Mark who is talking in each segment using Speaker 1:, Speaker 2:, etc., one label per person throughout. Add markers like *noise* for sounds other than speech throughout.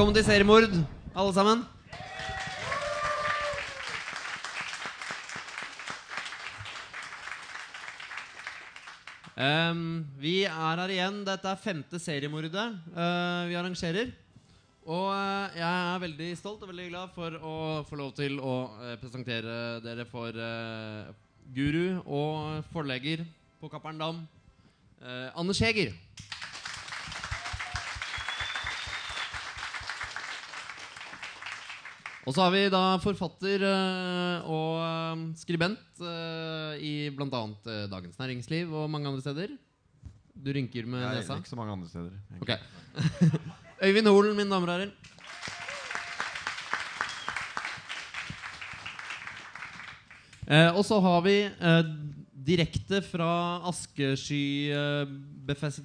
Speaker 1: Velkommen til seriemord, alle sammen. Um, vi er her igjen. Dette er femte seriemordet uh, vi arrangerer. Og uh, jeg er veldig stolt og veldig glad for å få lov til å uh, presentere dere for guru og forlegger på Kapper'n Dam, Anders Heger. Og så har vi da forfatter eh, og eh, skribent eh, i bl.a. Dagens Næringsliv og mange andre steder. Du rynker med
Speaker 2: Nei,
Speaker 1: nesa.
Speaker 2: ikke så mange andre steder. Okay.
Speaker 1: Ok. *laughs* Øyvind Holen, mine damer og herrer. Eh, og så har vi eh, direkte fra Askesky eh, befest,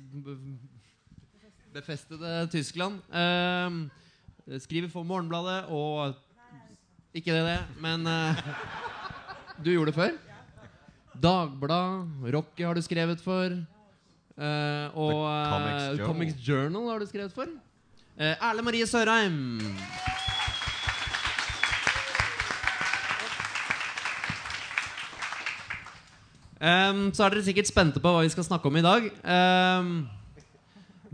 Speaker 1: befestede Tyskland Skriver for Morgenbladet og Ikke det, det, men uh, Du gjorde det før? Dagblad, Rocky har du skrevet for. Uh, og
Speaker 2: Comics
Speaker 1: eh,
Speaker 2: Journal.
Speaker 1: Comics Journal har du skrevet for. Erle Marie Sørheim. Um, så er dere sikkert spente på hva vi skal snakke om i dag. Um,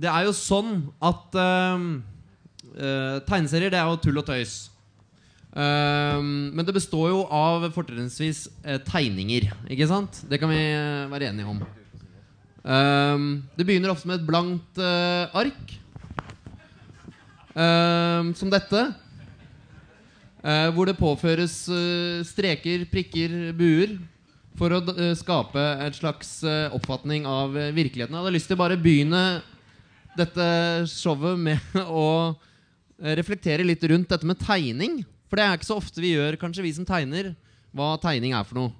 Speaker 1: det er jo sånn at um, uh, tegneserier det er jo tull og tøys. Em, men det består jo av fortrinnsvis eh, tegninger. Ikke sant? Det kan vi eh, være enige om. Det begynner ofte med et blankt eh, ark. som dette. Hvor det påføres streker, prikker, buer. For å skape et slags oppfatning av virkeligheten. Jeg hadde lyst til bare å begynne dette showet med *laughs* å reflektere litt rundt dette med tegning. For det er ikke så ofte vi gjør, kanskje vi som tegner, hva tegning er for noe.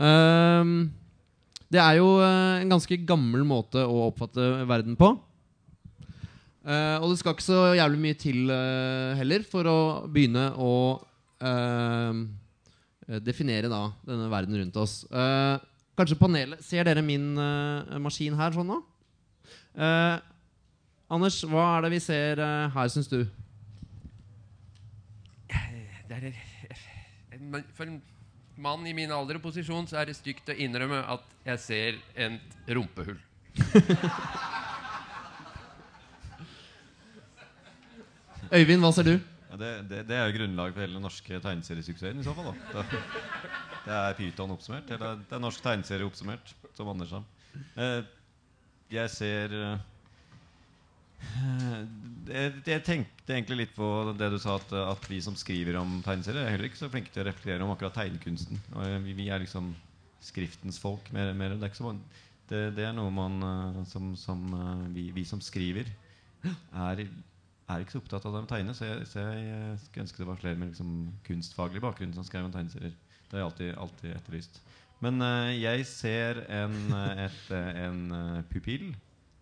Speaker 1: Um, det er jo eh, en ganske gammel måte å oppfatte verden på. Uh, og det skal ikke så jævlig mye til uh, heller for å begynne å uh, definere da denne verden rundt oss. Kanskje panelet Ser dere min maskin her sånn nå? Anders, hva er det vi ser her, syns du?
Speaker 3: Det er, For en mann i min alder og posisjon så er det stygt å innrømme at jeg ser et rumpehull. *laughs*
Speaker 1: Øyvind, hva ser du?
Speaker 2: Ja, det, det, det er jo grunnlaget for hele den norske tegneseriesuksessen i så fall. da Det, det er Pyton oppsummert. Eller det er norsk tegneserie oppsummert, som Anders sa. Eh, jeg ser eh, jeg, jeg tenkte egentlig litt på det du sa, at, at vi som skriver om tegneserier, er heller ikke så flinke til å reflektere om akkurat tegnekunsten. Eh, vi, vi er liksom skriftens folk. Mer, mer. Det, er så, det, det er noe man eh, som, som eh, vi, vi som skriver, er, er ikke så opptatt av det med tegne. Så jeg, så jeg eh, skulle ønske det var flere med liksom kunstfaglig bakgrunn som skrev om tegneserier. Det har jeg alltid, alltid etterlyst. Men eh, jeg ser en, eh, et, eh, en eh, pupill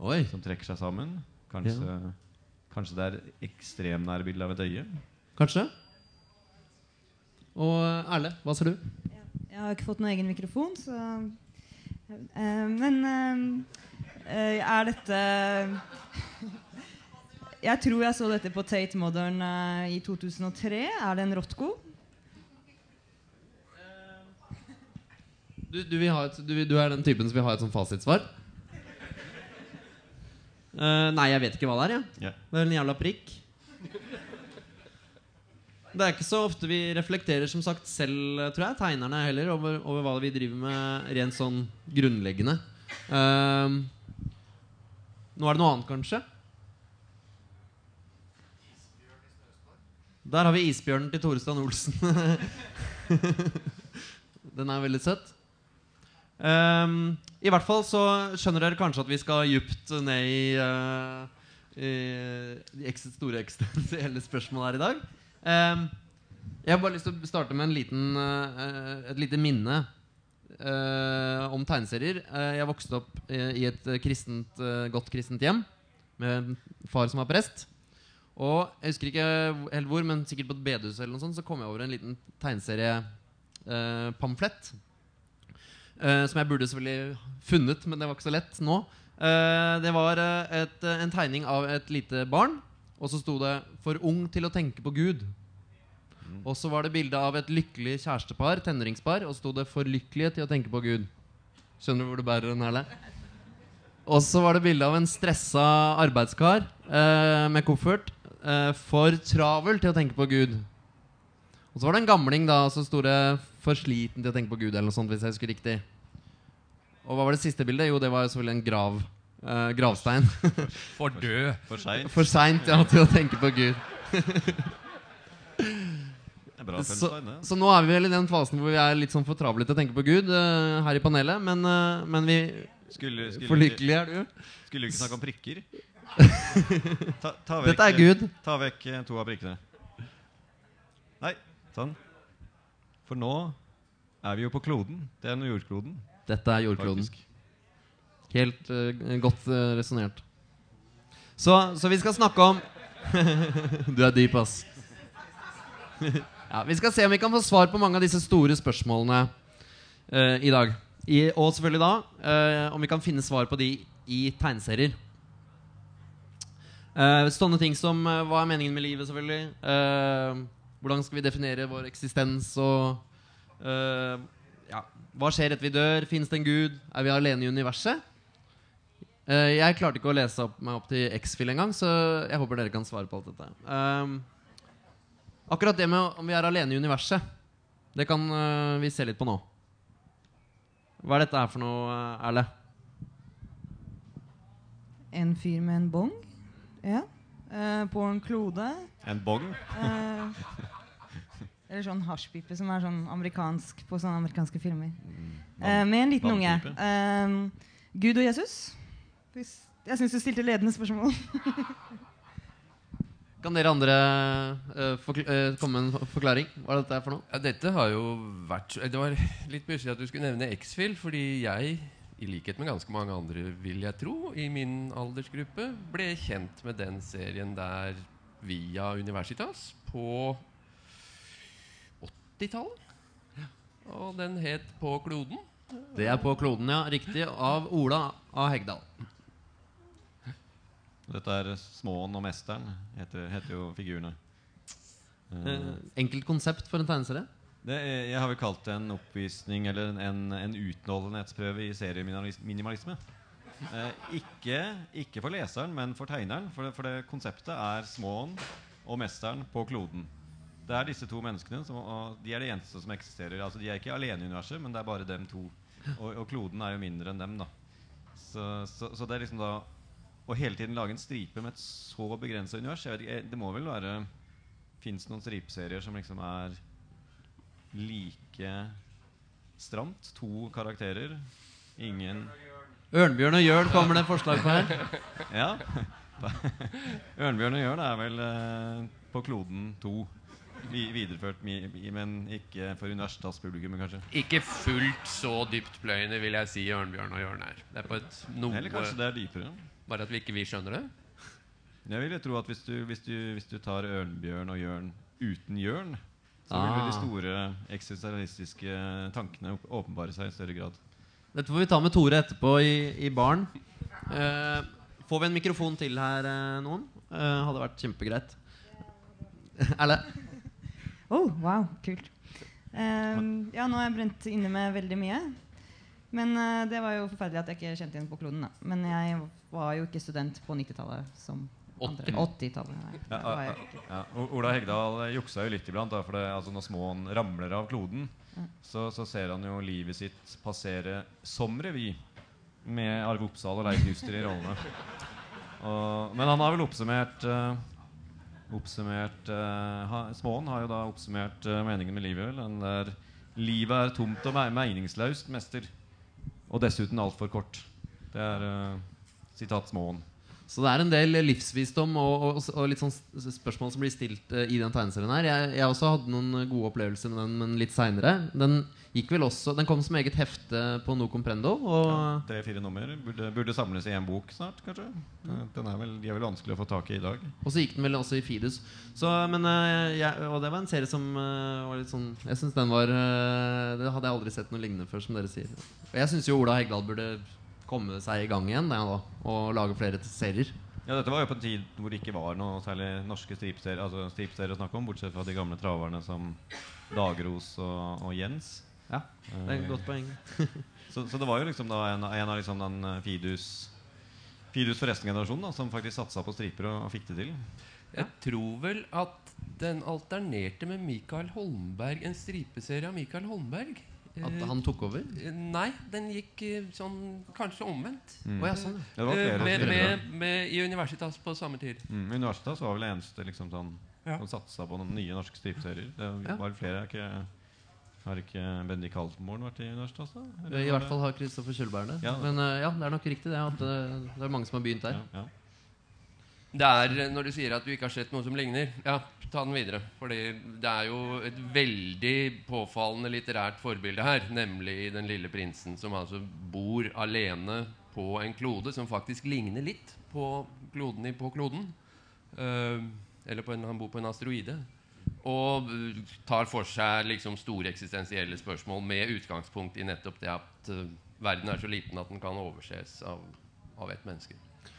Speaker 1: Oi.
Speaker 2: som trekker seg sammen. Kanskje, kanskje det er ekstremnærbilde av et øye.
Speaker 1: Kanskje? Og eh, Erle, hva ser du?
Speaker 4: Jeg har ikke fått noen egen mikrofon, så uh, Men uh, er dette *laughs* Jeg tror jeg så dette på Tate Modern uh, i 2003. Er det en Rotko?
Speaker 1: Du, du, vil ha et, du, du er den typen som vil ha et sånn fasitsvar? Eh, nei, jeg vet ikke hva det er. Ja.
Speaker 2: Yeah.
Speaker 1: Det er en jævla prikk. Det er ikke så ofte vi reflekterer som sagt selv, tror jeg, tegnerne heller, over, over hva vi driver med rent sånn grunnleggende. Uh, nå er det noe annet, kanskje? Der har vi isbjørnen til Torestrand Olsen. *laughs* Den er veldig søt. Ehm, I hvert fall så skjønner dere kanskje at vi skal djupt ned i, uh, i de store eksistensielle spørsmål her i dag. Um, jeg har bare lyst til å starte med en liten, uh, et lite minne uh, om tegneserier. Jeg vokste opp i et kristent, godt kristent hjem med en far som var prest. Og jeg husker ikke helt hvor, men sikkert på et bedehus eller noe sånt, så kom jeg over en liten tegneseriepamflett. Eh, som jeg burde selvfølgelig funnet, men det var ikke så lett nå. Eh, det var eh, et, eh, en tegning av et lite barn og så sto det 'For ung til å tenke på Gud'. Og så var det bilde av et lykkelig kjærestepar, tenåringspar, og så sto det 'For lykkelige til å tenke på Gud'. Skjønner du hvor du bærer den, Erle? Og så var det bilde av en stressa arbeidskar eh, med koffert. Eh, 'For travel til å tenke på Gud'. Og så var det en gamling, da, og så sto det 'For sliten til å tenke på Gud', eller noe sånt, hvis jeg husker riktig. Og hva var det siste bildet? Jo, det var selvfølgelig en grav. Eh, gravstein. *laughs*
Speaker 3: For død.
Speaker 2: For seint.
Speaker 1: For seint ja, til å tenke på Gud.
Speaker 2: Er bra
Speaker 1: Så, så nå er vi vel i den fasen hvor vi er litt sånn for travle til å tenke på Gud eh, her i panelet. Men, eh, men vi
Speaker 2: Skulle, skulle,
Speaker 1: For lykkelig er du.
Speaker 2: skulle du ikke snakke om prikker? *laughs* Ta, ta vekk,
Speaker 1: Dette er Gud.
Speaker 2: Ta vekk eh, to av prikkene. Nei, sånn. For nå er vi jo på kloden. Det er nå jordkloden,
Speaker 1: Dette er jordkloden.
Speaker 2: faktisk.
Speaker 1: Helt uh, godt uh, resonnert. Så, så vi skal snakke om *laughs* Du er dyp, ass. ja, vi skal se om vi kan få svar på mange av disse store spørsmålene uh, i dag. I, og selvfølgelig da uh, om vi kan finne svar på de i tegneserier. Uh, sånne ting som eh, hva er meningen med livet, selvfølgelig. Hvordan skal vi definere vår eksistens og uh, ja, Hva skjer etter vi dør? Fins det en gud? Er vi alene i universet? Uh, jeg klarte ikke å lese opp meg opp til X-Fill engang, så jeg håper dere kan svare på alt dette. Uh, akkurat det med om vi er alene i universet, det kan vi se litt på nå. Hva er dette her for noe, Erle?
Speaker 4: En fyr med en bong. Ja. Eh, på en klode.
Speaker 2: En bong.
Speaker 4: Eh, eller sånn hasjpipe, som er sånn amerikansk på sånne amerikanske filmer. Eh, med en liten unge. Eh, Gud og Jesus. Hvis, jeg syns du stilte ledende spørsmål. *laughs*
Speaker 1: Kan dere andre eh, forkl eh, komme med en forklaring? Hva er dette her for noe?
Speaker 3: Ja, dette har jo vært Det var litt pussig at du skulle nevne X-Fill, fordi jeg, i likhet med ganske mange andre, vil jeg tro, i min aldersgruppe, ble kjent med den serien der via Universitas på 80-tallet. Og den het På kloden.
Speaker 1: Det er på kloden, ja. Riktig. Av Ola A. Hegdal.
Speaker 2: Dette er Småen og Mesteren, heter, heter jo figurene. Eh,
Speaker 1: Eh, enkelt konsept for en tegneserie.
Speaker 2: Det er, jeg har vel kalt det en oppvisning eller en, en, en utholdenhetsprøve i serieminimalisme. Eh, ikke, ikke for leseren, men for tegneren. For det, for det konseptet er Småen og Mesteren på kloden. Det er disse to menneskene, som, de er det eneste som eksisterer. Altså, de er ikke alene i universet, men det er bare dem to. Og, og kloden er jo mindre enn dem. da Så, så, så det er liksom da å hele tiden lage en stripe med et så begrensa univers jeg vet ikke, eh, Det må vel være Fins det noen stripeserier som liksom er like stramt? To karakterer. Ingen
Speaker 1: Ørnbjørn og Jørn kommer det forslag på her. *laughs*
Speaker 2: Ja. *laughs* Ørnbjørn og Jørn er vel eh, på kloden to. Vi, videreført, men ikke for universitetspublikummet, kanskje.
Speaker 3: Ikke fullt så dyptpløyende, vil jeg si, Ørnbjørn og Jørn er. Det er på et noe
Speaker 2: Eller kanskje det er dypere.
Speaker 3: Bare at vi ikke vi skjønner det.
Speaker 2: Jeg vil jo tro at hvis du, hvis du, hvis du tar Ørnbjørn og Jørn uten Jørn, så vil de
Speaker 1: Ah.
Speaker 2: store eksistensialistiske tankene åpenbare seg i større grad.
Speaker 1: Dette får vi ta med Tore etterpå i, i baren. Eh, får vi en mikrofon til her, eh, noen? Eh, hadde vært kjempegreit. *laughs* Erle?
Speaker 4: Oh, wow, kult. Ehm, ja, nå har jeg brent inne med veldig mye. Men uh, det var jo forferdelig at jeg ikke kjente igjen på kloden. Da. Men jeg var jo ikke student på 90-tallet som. 80-tallet. nei.
Speaker 2: Ja, ja, ja. Ola Hegdal eh, juksa jo litt iblant. Da, for det, altså når Småen ramler av kloden, så, så ser han jo livet sitt passere som revy. Med Arve Oppsal og Leif Juster i rollene. Og, men han har vel oppsummert uh, Oppsummert uh, ha, Småen har jo da oppsummert uh, meningen med livet. Vel, den der Livet er tomt og me meningsløst, mester. Og dessuten altfor kort. Det er sitat Småen.
Speaker 1: Så det er en del livsvisdom og, og, og litt sånn spørsmål som blir stilt uh, i den tegneserien her. Jeg, jeg også hadde noen eh, gode opplevelser med den, men litt seinere. Den gikk vel også Den kom som eget hefte på No Comprendo. Og
Speaker 2: Tre-fire nummer. Burde, burde samles i én bok snart, kanskje. Den er vel, de er vel vanskelig å få tak i i dag.
Speaker 1: Og så gikk den vel også i Fidus. Så, men, jeg, og det var en serie som uh, var litt sånn Jeg synes den var Det hadde jeg aldri sett noe lignende før, som dere sier. Og jeg syns jo Ola Hegdal burde komme seg i gang igjen ja, da, og lage flere serier.
Speaker 2: Ja, dette var jo på en tid hvor det ikke var noe særlig norske stripserier altså stripserier å snakke om, bortsett fra de gamle traverne som Dagros og, og Jens.
Speaker 1: Ja, det er et godt poeng.
Speaker 2: Så, så det var jo liksom da en, en av liksom den Fidus Fidus for resten generasjonen da, som faktisk satsa på striper og, og fikk det til.
Speaker 3: Jeg tror vel at den alternerte med Mikael Holmberg, en stripeserie av Mikael Holmberg.
Speaker 1: At
Speaker 3: Eh,
Speaker 1: han tok over?
Speaker 3: Uh, Nei, den gikk uh, sånn kanskje omvendt.
Speaker 2: Mm.
Speaker 1: Oh, ja, sånn. ja.
Speaker 2: Det var
Speaker 3: flere
Speaker 2: flere
Speaker 3: med, med, med, I Universitas på samme tid.
Speaker 2: Mm, Universitas var vel det eneste liksom, sånn,
Speaker 3: Ja.
Speaker 2: som satsa på noen nye norske stripserier. Det var ja. flere. er Ikke, har ikke Bendik Haltenborn vært i Universitas? da? Eller
Speaker 1: I hvert fall har Kristoffer Kjølberg det.
Speaker 2: Ja.
Speaker 1: Men ja, det er nok riktig det at det er mange som har begynt der.
Speaker 3: Det er, eh, Når du sier at du ikke har sett noe som ligner, ja, ta den videre. Fordi det er jo et veldig påfallende litterært forbilde her, nemlig Den lille prinsen, som altså bor alene på en klode som faktisk ligner litt på kloden På kloden. Uh, eller på en, han bor på en asteroide. Og eh, tar for seg liksom store eksistensielle spørsmål med utgangspunkt i nettopp det at uh, verden er så liten at den kan overses av, av ett menneske.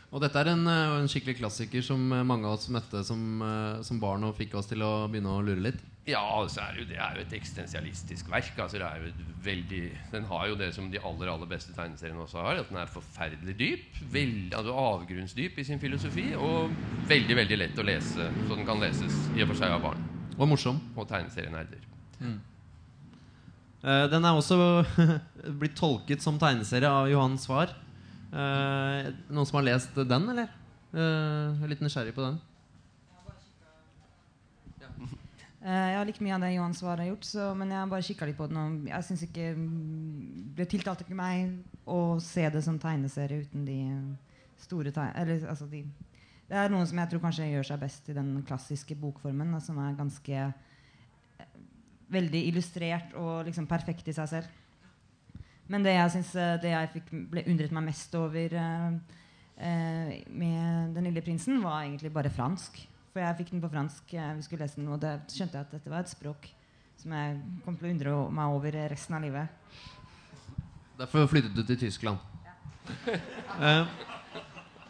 Speaker 1: Og dette er en, eh, en skikkelig klassiker som eh, mange av oss møtte som, eh, som barn og fikk oss til å begynne å lure litt.
Speaker 3: Ja, altså er det, jo, det er jo et eksistensialistisk verk. Altså det er jo veldig, den har jo det som de aller aller beste tegneseriene også har. At den er forferdelig dyp. Veld, altså avgrunnsdyp i sin filosofi. Og veldig veldig lett å lese, så den kan leses i og for seg av barn.
Speaker 1: Og morsom.
Speaker 3: Og tegneserienerder.
Speaker 1: Eh, den er også *laughs* blitt tolket som tegneserie av Johan Svar. Eh, noen som har lest den, eller? Eh, jeg er litt nysgjerrig på den.
Speaker 4: Eh, jeg har likt mye av det Johan Svar har gjort, så, men jeg har bare kikka litt på den. Jeg synes ikke Det tiltalte ikke meg å se det som tegneserie uten de store Eller altså de Det er noe som jeg tror kanskje gjør seg best i den klassiske bokformen, da, som er ganske Veldig illustrert og liksom perfekt i seg selv. Men det jeg, synes, eh, det jeg fikk, ble undret meg mest over uh, uh, med 'Den lille prinsen', var egentlig bare fransk. For jeg fikk den på fransk, vi skulle lese den, og da skjønte jeg at dette var et språk som jeg kom til å undre meg over resten av livet.
Speaker 1: Derfor flyttet du til Tyskland. *laughs* Eh,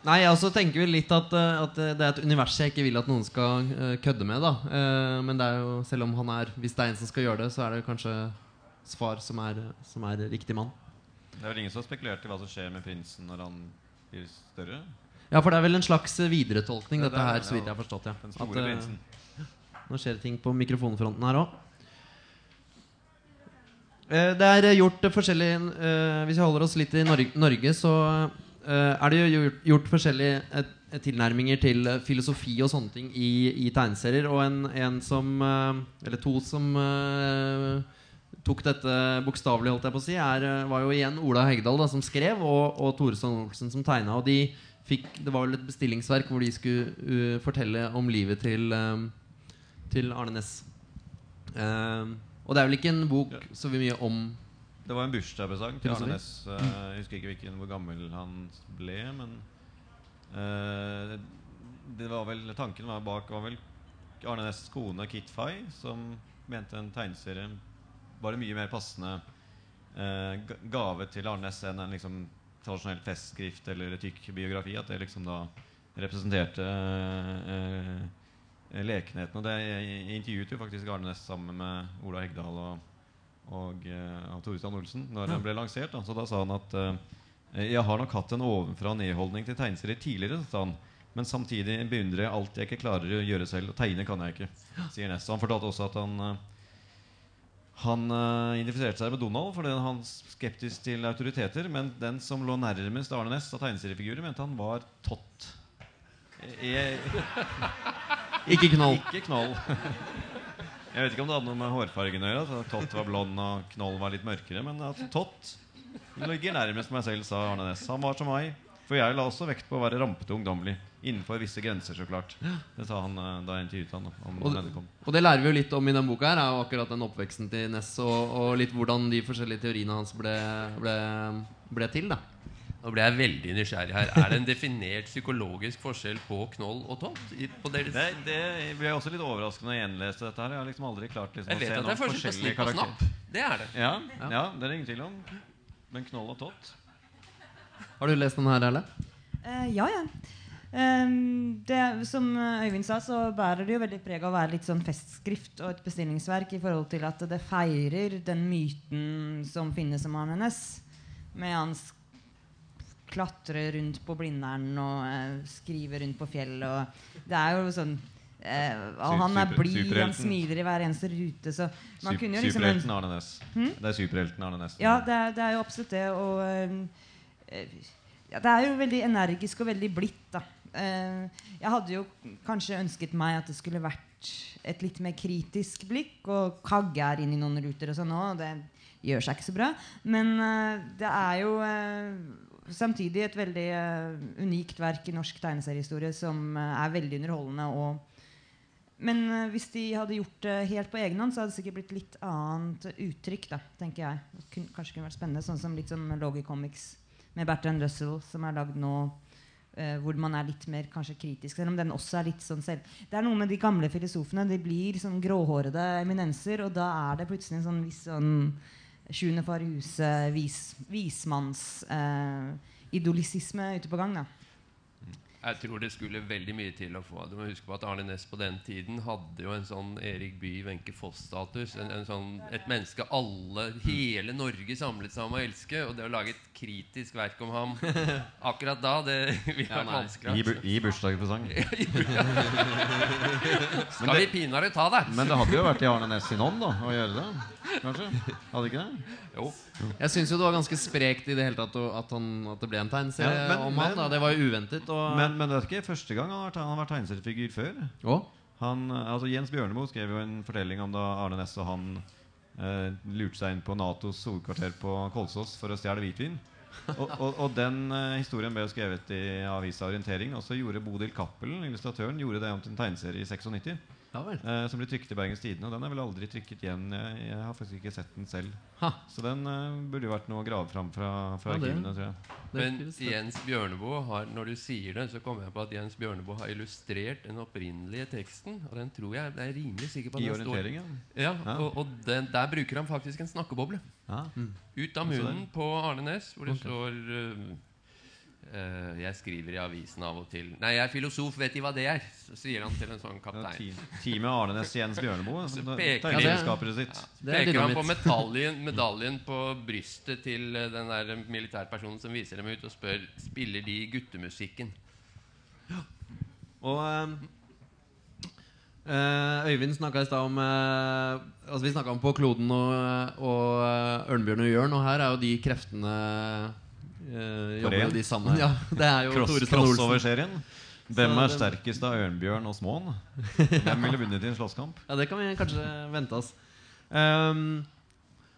Speaker 1: nei, jeg også tenker vel litt at, at det er et univers jeg ikke vil at noen skal kødde med. da Eh, Men det er jo, selv om han er hvis det er en som skal gjøre det, så er det kanskje Svar som er, som er riktig mann.
Speaker 2: Det er vel ingen som har spekulert i hva som skjer med prinsen når han blir større?
Speaker 1: Ja, for det er vel en slags videretolkning,
Speaker 2: det,
Speaker 1: dette
Speaker 2: det er-
Speaker 1: her, så vidt jeg har forstått. ja
Speaker 2: Den store
Speaker 1: At,
Speaker 2: prinsen. *laughs*
Speaker 1: Nå skjer det ting på mikrofonfronten her òg. Det er eh, gjort eh, forskjellig eh, Hvis vi holder oss litt i Norge, så eh, er det jo gjort, forskjellige eh, tilnærminger til eh, filosofi og sånne ting i, i tegneserier. Og en, en som eh, Eller to som eh, tok dette bokstavelig, holdt jeg på å si, er, eh, var jo igjen Ola Hegdal da, som skrev, og, og Tore Strand Olsen som tegna. Og de fikk, det var vel et bestillingsverk hvor de skulle uh, fortelle om livet til, um, til Arne Næss. Eh, og det er vel ikke en bok så mye om
Speaker 2: Det var en bursdagspresang til Arne Næss. Uh, Jeg husker ikke hvilken, hvor gammel han ble, men det var vel, Tanken var bak var vel Arne Næss' kone Kit Fay, som mente en tegneserie var en mye mer passende eh, gave til Arne Næss enn en liksom, tradisjonell festskrift eller tykk biografi. At det liksom da representerte eh, eh, lekenheten. Og det intervjuet jo faktisk Arne Næss sammen med Ola Hegdal og, og, eh, og Tore Strand Olsen når den ble lansert. Da. Så da sa han at eh, jeg har nok hatt en ovenfra nedholdning til tegneserier tidligere. sa han men samtidig beundrer jeg alt jeg ikke klarer å gjøre selv. Og tegne kan jeg ikke. sier Ness. Han fortalte også at han eh, han uh, identifiserte seg med Donald fordi han skeptisk til autoriteter. Men den som lå nærmest Arne Næss av tegneseriefigurer, mente han var Tott. E *laughs*
Speaker 1: Ikke knoll.
Speaker 2: ikke Knoll. *laughs* Jeg vet ikke om det hadde noe med hårfargen å gjøre. At Tott var blond og Knoll var litt mørkere. Men at Tott ligger nærmest meg selv, sa Arne Næss. Han var som meg. For jeg la også vekt på å være rampete og ungdommelig. Innenfor visse grenser, så klart. Det sa han eh, da jeg intervjuet han om
Speaker 1: Og,
Speaker 2: denne kom.
Speaker 1: og det lærer vi jo litt om i den boka her, er jo akkurat den oppveksten til Ness, og, og litt hvordan de forskjellige teoriene hans ble, ble, ble til. da
Speaker 3: Nå ble jeg veldig nysgjerrig her. Er det en definert psykologisk forskjell på knoll og tott? På deres
Speaker 2: Det, det ble også litt overraskende å gjenlese dette her. Jeg har liksom aldri klart liksom,
Speaker 3: Jeg vet
Speaker 2: å se
Speaker 3: at det er
Speaker 2: noen
Speaker 3: forskjell på
Speaker 2: forskjellige
Speaker 3: snipp og
Speaker 2: karakterer.
Speaker 3: snapp. Det er det.
Speaker 2: Ja, ja, det er det ingen tvil om. Men Knoll og Tott
Speaker 1: Har du lest den her, Erle?
Speaker 4: Uh, ja, ja. Ehm, det, som Øyvind sa, så bærer det jo veldig preg av å være litt sånn festskrift og et bestillingsverk i forhold til at det feirer den myten som finnes om Arne hennes, Med hans klatre rundt på Blindern og eh, skrive rundt på fjell og Det er jo sånn eh, og Han er blid, han smiler i hver eneste rute, så man kunne jo liksom
Speaker 2: Superhelten Arne Næss.
Speaker 4: Hmm?
Speaker 2: Det er superhelten Arne Næss.
Speaker 4: Ja, det er, det er jo absolutt det. Og eh, eh, ja, det er jo veldig energisk og veldig blidt, da. Eh, jeg hadde jo kanskje ønsket meg at det skulle vært et litt mer kritisk blikk. Og Kagge er inn i noen ruter og sånn òg, og det gjør seg ikke så bra. Men eh, det er jo eh, samtidig et veldig unikt verk i norsk tegneseriehistorie som er veldig underholdende. og men hvis de hadde gjort det helt på egen hånd, så hadde det sikkert blitt litt annet uttrykk. da, tenker jeg. Kun, kanskje kunne vært spennende, Sånn som litt som Logicomics med Bertrand Russell, som er lagd nå. Eh, hvor man er litt mer kanskje kritisk, selv om den også er litt sånn selv. Det er noe med de gamle filosofene. De blir sånn gråhårede eminenser, og da er det plutselig en sånn viss sånn Sjuende far huset, vis, vismanns eh, ute på gang. da.
Speaker 3: Jeg tror det skulle veldig mye til å få Du må huske på at Arne Næss på den tiden hadde jo en sånn Erik Bye, Wenche Foss-status. En, en sånn, et menneske alle, hele Norge samlet seg om å elske. Og det å lage et kritisk verk om ham *laughs* akkurat da, det ville vært vanskelig.
Speaker 2: Gi, bu- gi bursdagspresang. *laughs* *laughs*
Speaker 3: Skal vi pinadø ta det?
Speaker 2: Men det hadde jo vært i Arne Næss sin ånd da, å gjøre det. Kanskje? Hadde ikke det?
Speaker 3: Jo.
Speaker 1: Jeg syns jo det var ganske sprekt i det hele tatt at, han, at det ble en tegneserie
Speaker 2: Ja, men-
Speaker 1: om han. Da. Det var jo uventet. Og,
Speaker 2: Men, men det er ikke første gang han har vært, tegneseriefigur før.
Speaker 1: Å?
Speaker 2: Han, altså Jens Bjørneboe skrev jo en fortelling om da Arne Næss og han eh, lurte seg inn på Natos hovedkvarter på Kolsås for å stjele hvitvin. Og, og, og den eh, historien ble skrevet i avisa Orientering. Og så gjorde Bodil Cappelen, illustratøren, gjorde det om til en tegneserie i 96.
Speaker 1: Ja vel.
Speaker 2: Eh, som ble trykket i Bergens Tidende. Og den er vel aldri trykket igjen. Jeg, jeg har faktisk ikke sett den selv.
Speaker 1: Ha.
Speaker 2: Så den eh, burde jo vært noe å grave fram fra, fra
Speaker 1: Ja,
Speaker 2: arkivene, tror jeg.
Speaker 3: Men. Jens Bjørneboe har, når du sier det, så kommer jeg på at Jens Bjørneboe har illustrert den opprinnelige teksten. Og den tror jeg jeg er rimelig sikker på at
Speaker 2: I
Speaker 3: orienteringen? står. Ja,
Speaker 2: Ja.
Speaker 3: og, og den, der bruker han faktisk en snakkeboble.
Speaker 2: Ja.
Speaker 3: Ut av munnen på Arne Næss, hvor det
Speaker 1: okay.
Speaker 3: står uh, Jeg skriver i avisen av og til Nei, jeg er filosof, vet De hva det er? Så sier han til en sånn kaptein.
Speaker 2: Teamet Arne Næss Jens Bjørneboe. *laughs* Som
Speaker 3: peker-
Speaker 2: sitt.
Speaker 1: Det er
Speaker 3: Peker han på *laughs* medaljen, medaljen på brystet til øh, den der militærpersonen som viser dem ut, og spør Spiller de guttemusikken.
Speaker 1: Og um Uh, Øyvind snakka i stad om uh, Altså Vi snakka om på kloden og, og uh, Ørnbjørn og Jørn, og her er jo de kreftene eh, Jobber jo de sammen. *laughs* Ja, det er jo
Speaker 2: Cross. Crossover-serien. Hvem er sterkest av Ørnbjørn og Småen? *laughs* Hvem ville vunnet i en slåsskamp?
Speaker 1: Ja, det kan vi kanskje vente oss. Um,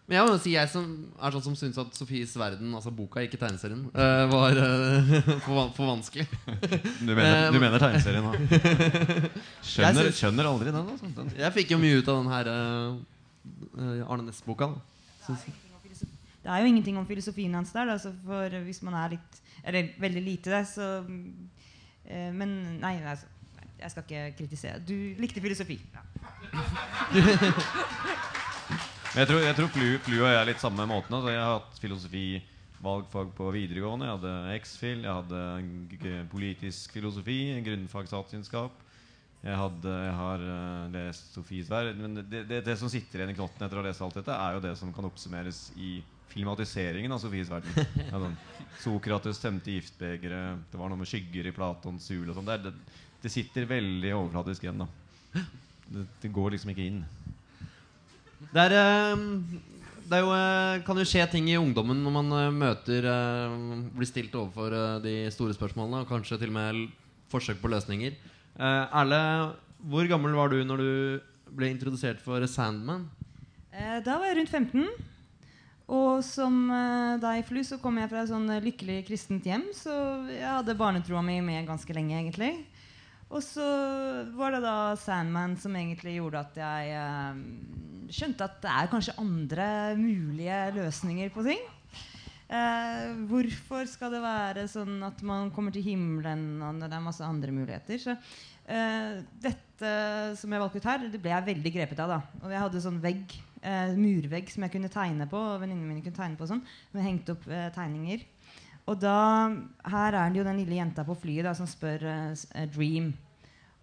Speaker 1: men jeg må jo si jeg som er sånn som syns at Sofies verden, altså boka, ikke tegneserien, uh, var uh, *laughs* for, for vanskelig.
Speaker 2: Du mener, du mener tegneserien, da? Skjønner, skjønner aldri den. Altså.
Speaker 1: Jeg fikk jo mye ut av den her uh, Arne Næss-boka. Syns jeg.
Speaker 4: Det er jo ingenting om filosofien hans der. Da, for hvis man er litt Eller veldig lite det, så eh, Men nei, altså, jeg skal ikke kritisere. Du likte filosofi. Ja. *laughs*
Speaker 2: Jeg tror, jeg tror Flu, Flu og jeg er litt samme måten. Altså, jeg har hatt filosofi valgfag på videregående. Jeg hadde X-FIL, jeg hadde politisk filosofi, grunnfagsstatsvitenskap. Jeg, jeg har uh, lest Sofies verden. Men det, det, det som sitter igjen i knotten etter å ha lest alt dette, er jo det som kan oppsummeres i filmatiseringen av Sofies verden. Ja, sånn, Sokrates tømte giftbegeret, det var noe med skygger i Platons sul og sånn. Det, det, det sitter veldig overflatisk igjen, da. Det, det går liksom ikke inn.
Speaker 1: Det er, eh, det er jo, eh, kan jo skje ting i ungdommen når man eh, møter Blir stilt overfor de store spørsmålene, og kanskje til og med forsøk på løsninger. Eh, Erle, hvor gammel var du når du ble introdusert for Sandman?
Speaker 4: Eh, da var jeg rundt 15. Og som eh, deg, Flu, så kom jeg fra et sånn eh, lykkelig kristent hjem. Så jeg hadde barnetroa mi med ganske lenge, egentlig. Og så var det da Sandman som egentlig gjorde at jeg eh, skjønte at det er kanskje andre mulige løsninger på ting. Eh, hvorfor skal det være sånn at man kommer til himmelen og det er masse andre muligheter? Så eh, dette som jeg valgte ut her, det ble jeg veldig grepet av. da Og jeg hadde sånn vegg, eh, murvegg som jeg kunne tegne på. Og venninnene mine kunne tegne på sånn. Med hengte opp eh, tegninger. Og da, her er det jo den lille jenta på flyet da, som spør eh, Dream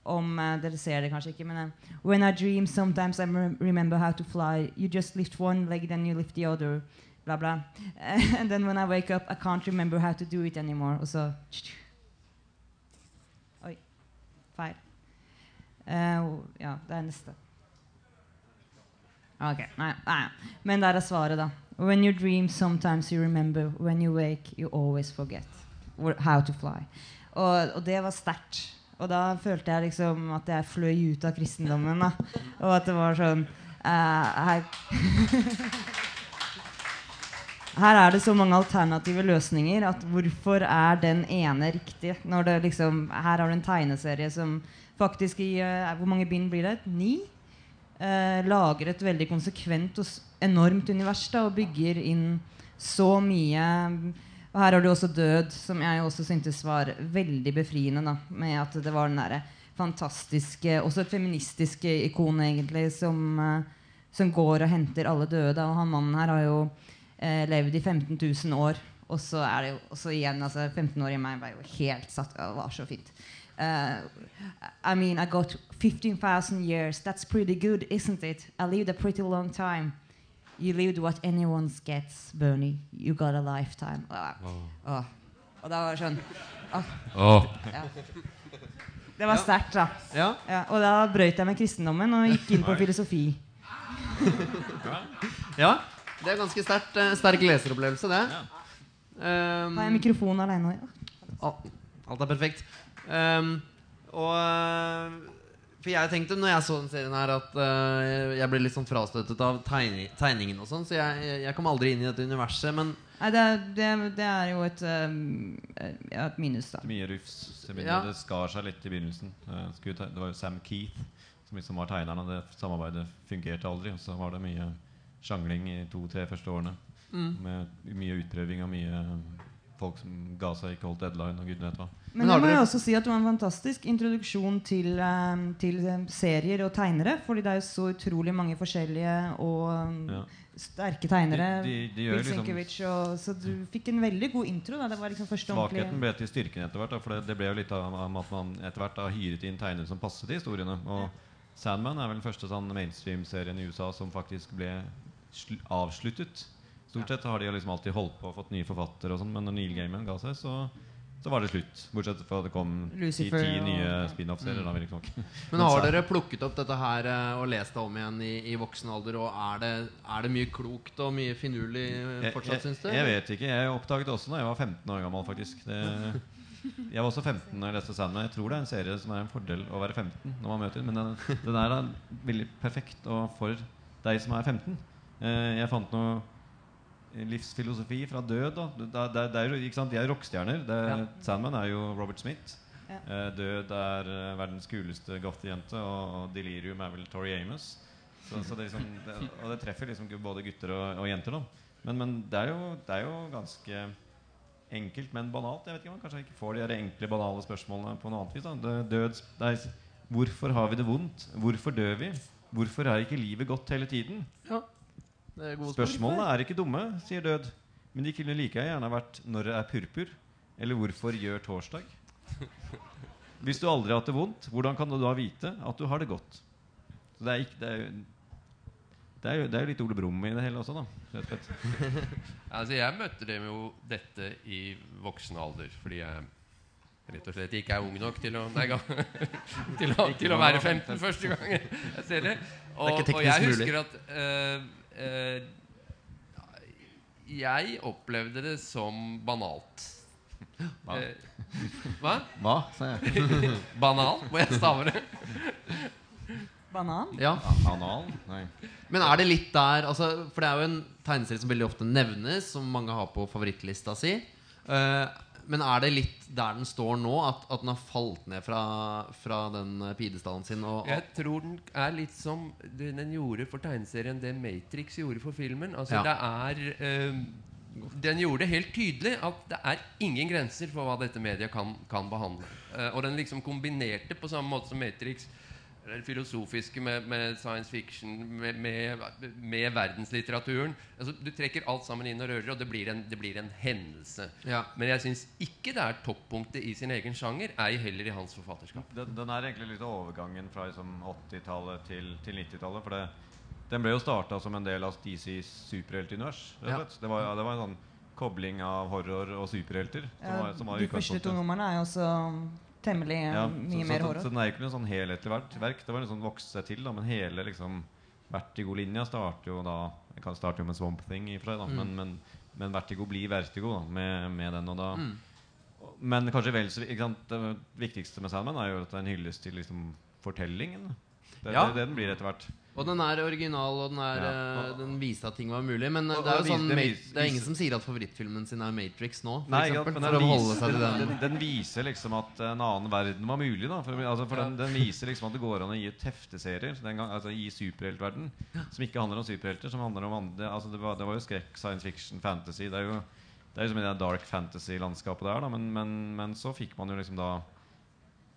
Speaker 4: om eh, Dere ser det kanskje ikke, men eh, When I dream, sometimes I remember how to fly. You just lift one leg, then you lift the other. Bla, bla. *laughs* and then when I wake up, I can't remember how to do it anymore. Og så *tsk* Oi. Feil. Uh, ja, det er neste. Ok, nei, nei. Men der er svaret, da. When you dream, sometimes you remember. When you wake, you always forget how to fly. Og, og det var sterkt. Og da følte jeg liksom at jeg fløy ut av kristendommen. da Og at det var sånn uh, her, *laughs* her er det så mange alternative løsninger at hvorfor er den ene riktig? Når det liksom, her har du en tegneserie som faktisk i uh, Hvor mange bind blir det? Ni? Eh, lager et veldig konsekvent og enormt univers da, og bygger inn så mye Og her har du også død, som jeg også syntes var veldig befriende. da, Med at det var den derre fantastiske Også et feministisk ikon, egentlig, som, eh, som går og henter alle døde. Og han mannen her har jo eh, levd i 15 000 år. Og så er det jo også igjen altså 15 år i meg var jo helt satt Det var så fint. Uh, I mean, I got 15,000 years. That's pretty good, isn't it? I lived a pretty long time. You lived what anyone gets, Bernie. You got a lifetime. Ah, Oh. Og da var det sånn ah,
Speaker 3: oh.
Speaker 4: ja. Det var sterkt, da.
Speaker 1: Ja.
Speaker 4: Ja, og da brøyt jeg med kristendommen og gikk inn på filosofi. *laughs*
Speaker 1: ja. Det er ganske sterkt, eh, sterk leseropplevelse, det. Um,
Speaker 4: Har jeg mikrofon? Ja.
Speaker 1: Alt, alt er perfekt. Ehm, og eh, For jeg tenkte når jeg så den serien her, at uh, jeg ble litt sånn frastøtet av tegning, tegningen og sånn, så jeg, jeg kom aldri inn i dette universet. Men
Speaker 4: Nei, det, er- det, det er jo et, um, ja, et minus, da.
Speaker 2: Mye rufs.
Speaker 1: Ja.
Speaker 2: det skar seg litt i begynnelsen. Det var jo Sam Keith som liksom var tegneren, og det samarbeidet fungerte aldri. Og så var det mye sjangling i to-tre første årene.
Speaker 1: Mm.
Speaker 2: Med mye utprøving og mye folk som ga seg, ikke holdt deadline og gudene vet hva.
Speaker 4: Men,
Speaker 1: Men
Speaker 4: må jeg også si at det var en fantastisk introduksjon til, um, til um, serier og tegnere. Fordi det er jo så utrolig mange forskjellige og um,
Speaker 2: Ja.
Speaker 4: sterke tegnere.
Speaker 2: De, de, de liksom
Speaker 4: og, så du fikk en veldig god intro. Da. Det var liksom
Speaker 2: Svakheten ble til styrken etter hvert. Da, for det, det ble jo litt av av at man etter hvert har hyret inn tegnere som passet til historiene. Og Sandman er vel den første sånn mainstream-serien i USA som faktisk ble sl avsluttet. Stort sett har de liksom alltid holdt på og fått nye forfattere, og sånt, men når Neil Gaiman ga seg, så, så var det slutt. Bortsett fra at det kom ti,
Speaker 4: Lucifer
Speaker 2: ti
Speaker 4: og-
Speaker 2: nye spin-off-serier. Mm. riktignok. *laughs*
Speaker 1: Men har *laughs* dere plukket opp dette her eh, og lest det om igjen i, i voksen alder? Og er det, er det mye klokt og mye finurlig eh, fortsatt, syns du?
Speaker 2: jeg, jeg vet ikke. Jeg oppdaget det også da jeg var 15 år gammel. faktisk det, *laughs* Jeg var også 15 da jeg leste Sandman. Jeg tror det er en serie som er en fordel å være 15 når man møter. Men den, den er veldig perfekt og for deg som er 15. Eh, jeg fant noe livsfilosofi fra død. da det, det, det er? De er rockestjerner.
Speaker 1: Ja.
Speaker 2: Sandman er jo Robert Smith.
Speaker 4: Ja.
Speaker 2: Eh, død er eh, verdens kuleste gothejente, og, og Delirium er vel Tori Amos. Så, så det, liksom, og det treffer liksom både gutter og, og jenter. da Men, men det, er jo, det er jo ganske enkelt, men banalt. Jeg vet ikke om man kanskje ikke får de enkle, banale spørsmålene på noe annet vis. da død, er, Hvorfor har vi det vondt? Hvorfor dør vi? Hvorfor er ikke livet godt hele tiden?
Speaker 1: Ja. Det er
Speaker 2: Spørsmålene er ikke dumme, sier Død. Men de kunne like gjerne vært 'Når det er purpur?' eller 'Hvorfor gjør torsdag?' Hvis du aldri har hatt det vondt, hvordan kan du da vite at du har det godt? Så det er, ikke, det er, jo, det er, jo, det er jo litt Ole Brumm i det hele også, da. rett og slett. *laughs*
Speaker 3: Altså, jeg møtte dem jo dette i voksen alder fordi jeg rett og slett ikke er ung nok til å Nei, *laughs* til, å, til å være 15 første gang jeg ser det. Og, og jeg husker at eh, Jeg opplevde det som banalt.
Speaker 2: Hva?
Speaker 3: Eh, hva?
Speaker 2: Hva, sa jeg. *laughs*
Speaker 3: Banal? Må jeg stave det?
Speaker 4: Banan.
Speaker 1: Ja.
Speaker 2: Anal? Nei.
Speaker 1: Men er det litt der altså, For det er jo en tegneserie som veldig ofte nevnes, som mange har på favorittlista si. Eh, men er det litt der den står nå, at, at den har falt ned fra, fra den eh, pidestallen sin? Og,
Speaker 3: Jeg tror den er litt som den, den gjorde for tegneserien det Matrix gjorde for filmen. Altså
Speaker 1: Ja.
Speaker 3: det er eh, Den gjorde det helt tydelig at det er ingen grenser for hva dette mediet kan, kan behandle. Uh, og den liksom kombinerte på samme måte som Matrix det filosofiske med, med science fiction, med, med, med verdenslitteraturen. Altså, du trekker alt sammen inn og rører, og det blir en, det blir en hendelse.
Speaker 1: Ja.
Speaker 3: Men jeg syns ikke det er toppunktet i sin egen sjanger, ei heller i hans forfatterskap.
Speaker 2: Den, den er egentlig litt overgangen fra liksom, 80-tallet til, til 90-tallet. For det, den ble jo starta som en del av DCs superheltunivers.
Speaker 1: Ja.
Speaker 2: Det, var, ja, det var en sånn kobling av horror og superhelter. Som
Speaker 4: Ja,
Speaker 2: var, som var
Speaker 4: de første to numrene er jo også temmelig eh,
Speaker 2: Ja,
Speaker 4: mye
Speaker 2: så,
Speaker 4: mer
Speaker 2: så, så, så den er ikke noe sånn helhetlig verk. verk. Det var en sånn vokse seg til, da, men hele liksom Vertigo-linja starter jo da Jeg kan starte jo med Swamp Thing, i og for seg, da,
Speaker 1: Mm.
Speaker 2: men, men, men Vertigo blir Vertigo da, med, med den. Og da
Speaker 1: Mm.
Speaker 2: Men kanskje vel så ikke sant? Det viktigste med Sandman er jo at det er en hyllest til liksom, fortellingen. Det er
Speaker 1: Ja.
Speaker 2: det, det den blir etter hvert.
Speaker 1: Og den er original, og den, er,
Speaker 2: Ja.
Speaker 1: eh, den viste at ting var mulig. Men eh, det er jo sånn
Speaker 2: det
Speaker 1: er ingen som sier at favorittfilmen sin er Matrix nå. For
Speaker 2: Nei,
Speaker 1: eksempel,
Speaker 2: men
Speaker 1: for
Speaker 2: den viser, den,
Speaker 1: den.
Speaker 2: den, den viser liksom at en annen verden var mulig. Da, for, altså, for den, den viser liksom at det går an å gi ut hefteserier den gang, altså, i superheltverden som ikke handler om superhelter. Som handler om andre, altså, det, var, det var jo skrekk, science fiction, fantasy. Det er jo det er liksom i det dark fantasy-landskapet der. Da, men, men, men så fikk man jo liksom da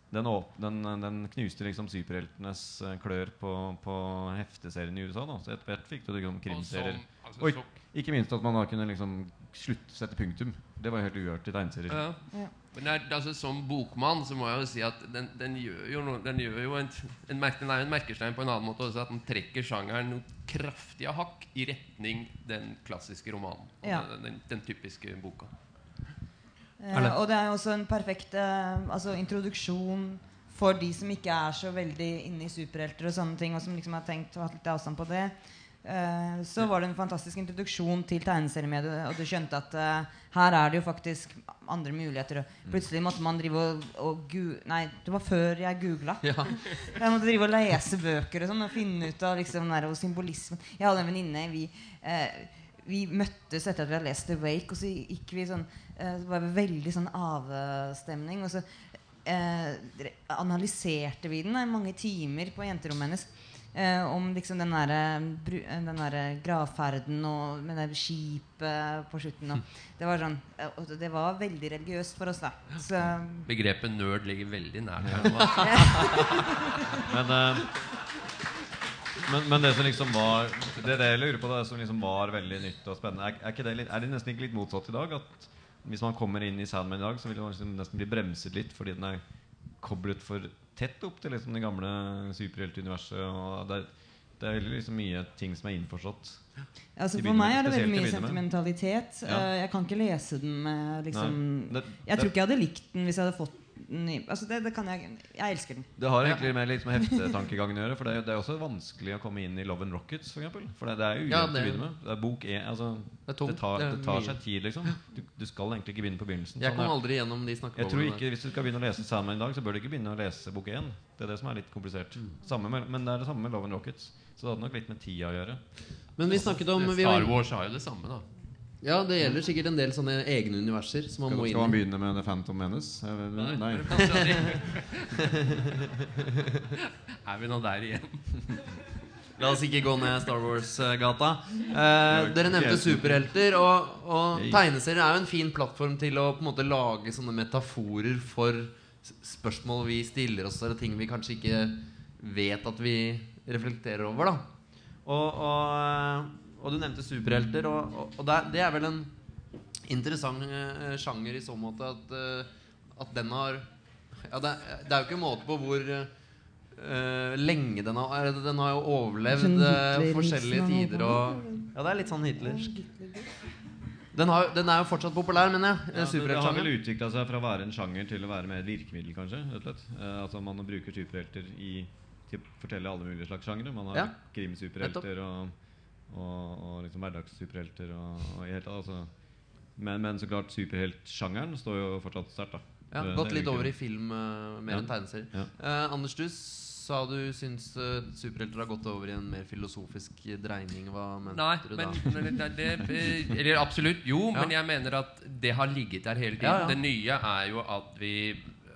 Speaker 2: den, åp, den, den knuste liksom superheltenes eh, klør på, på hefteserien i USA. Da. Så etter hvert fikk du liksom krimserier.
Speaker 3: altså,
Speaker 2: og Ikke minst at man da kunne liksom slutt, sette punktum. Det var helt uhørt i tegneserier.
Speaker 3: Ja.
Speaker 4: Ja.
Speaker 3: Men er, altså, som bokmann så må jeg jo si at den, den gjør jo, noe, den gjør jo en, en, merke, den er jo en merkestein på en annen måte også. At den trekker sjangeren noe kraftige hakk i retning den klassiske romanen.
Speaker 4: Ja.
Speaker 3: Den, den, den typiske boka.
Speaker 4: Eh, og det er jo også en perfekt eh, altså, introduksjon for de som ikke er så veldig inne i superhelter og sånne ting, og som liksom har tenkt å ha litt avstand på det. Eh, så var det en fantastisk introduksjon til tegneseriemediet, og du skjønte at eh, her er det jo faktisk andre muligheter. Og plutselig måtte man drive og, og. Nei, det var før jeg googla.
Speaker 1: Ja. *laughs*
Speaker 4: Jeg måtte drive og lese bøker og sånn og finne ut av liksom der, symbolismen. Jeg hadde en venninne vi, eh, vi møttes etter at vi hadde lest The Wake, og så gikk vi sånn Det var veldig sånn avstemning. Og så eh, analyserte vi den i mange timer på jenterommet hennes. Eh, om liksom den derre eh, gravferden og med det skipet på slutten. Og det var sånn eh, og Det var veldig religiøst for oss, da. Så
Speaker 3: Begrepet nerd ligger veldig nært. *laughs*
Speaker 2: Men, eh, men, men det som liksom var Det, det jeg lurer på, det som liksom var veldig nytt og spennende, er, er, ikke det er det nesten ikke litt motsatt i dag? At hvis man kommer inn i Sandman i dag, så vil man liksom nesten bli bremset litt fordi den er koblet for tett opp til liksom det gamle superheltuniverset. Og det, er, det er veldig liksom mye ting som er innforstått.
Speaker 4: Altså For meg er det veldig mye sentimentalitet.
Speaker 2: Ja.
Speaker 4: Eh, jeg kan ikke lese den med liksom
Speaker 2: det, det,
Speaker 4: Jeg tror ikke jeg hadde likt den hvis jeg hadde fått i Altså det, det kan jeg Jeg elsker den.
Speaker 2: det har egentlig mer litt med heftetankegangen å gjøre. For det er, det er også vanskelig å komme inn i Love and Rockets, for eksempel. For det, det er ujevnt
Speaker 1: Ja,
Speaker 2: å begynne med. Det er bok E. Altså,
Speaker 1: Det er
Speaker 2: tar,
Speaker 1: Det
Speaker 2: det tar seg tid, liksom. Du, du skal egentlig ikke begynne på begynnelsen.
Speaker 1: Jeg
Speaker 2: Sånn
Speaker 1: kom aldri gjennom de
Speaker 2: jeg tror ikke Hvis du skal begynne å lese Sandman i dag, så bør du ikke begynne å lese bok 1. Det er det som er litt komplisert. Samme med, men det er det samme med Love and Rockets. Så det hadde nok litt med tida å gjøre.
Speaker 1: Men vi snakket om vi
Speaker 3: Star Wars har jo det samme, da.
Speaker 1: Ja, det gjelder sikkert en del sånne egne universer som man
Speaker 2: Skal,
Speaker 1: må
Speaker 2: skal man begynne med The Phantom Menace? Nei. Nei. *laughs*
Speaker 3: Er vi nå der igjen?
Speaker 1: La oss ikke gå ned Star Wars-gata. Eh, dere nevnte superhelter, og, og tegneserier er jo en fin plattform til å på en måte lage sånne metaforer for spørsmål vi stiller oss, eller ting vi kanskje ikke vet at vi reflekterer over. da Og, og, eh, og du nevnte superhelter, og, og, og det, er, det er vel en interessant eh, sjanger i så måte at, eh, at den har ja, det, er- det er jo ikke måte på hvor uh, lenge den har Den har jo overlevd
Speaker 4: Sånn
Speaker 1: forskjellige tider og Ja, det er litt sånn hitlersk. Den, har, den er jo fortsatt populær, mener jeg.
Speaker 2: Ja,
Speaker 1: eh,
Speaker 2: det, Den har vel utvikla seg fra å være en sjanger til å være mer et virkemiddel, kanskje. rett og slett. Altså Man bruker superhelter i, til å fortelle alle mulige slags sjangere. Man har
Speaker 1: Ja.
Speaker 2: krimsuperhelter og, og, og liksom hverdagssuperhelter og, og i hele tatt. Altså. Men, men så klart, superheltsjangeren står jo fortsatt sterkt. da.
Speaker 1: Ja,
Speaker 2: Det-
Speaker 1: gått litt over i film uh, mer
Speaker 2: Ja.
Speaker 1: enn tegneserier.
Speaker 2: Ja.
Speaker 1: Uh, Anders, du sa du syns uh, superhelter har gått over i en mer filosofisk dreining. Hva mente
Speaker 3: Nei,
Speaker 1: du da? *laughs*
Speaker 3: men det, det, Eller absolutt. Jo,
Speaker 1: Ja.
Speaker 3: men jeg mener at det har ligget der hele tiden.
Speaker 1: Ja, ja.
Speaker 3: Det nye er jo at vi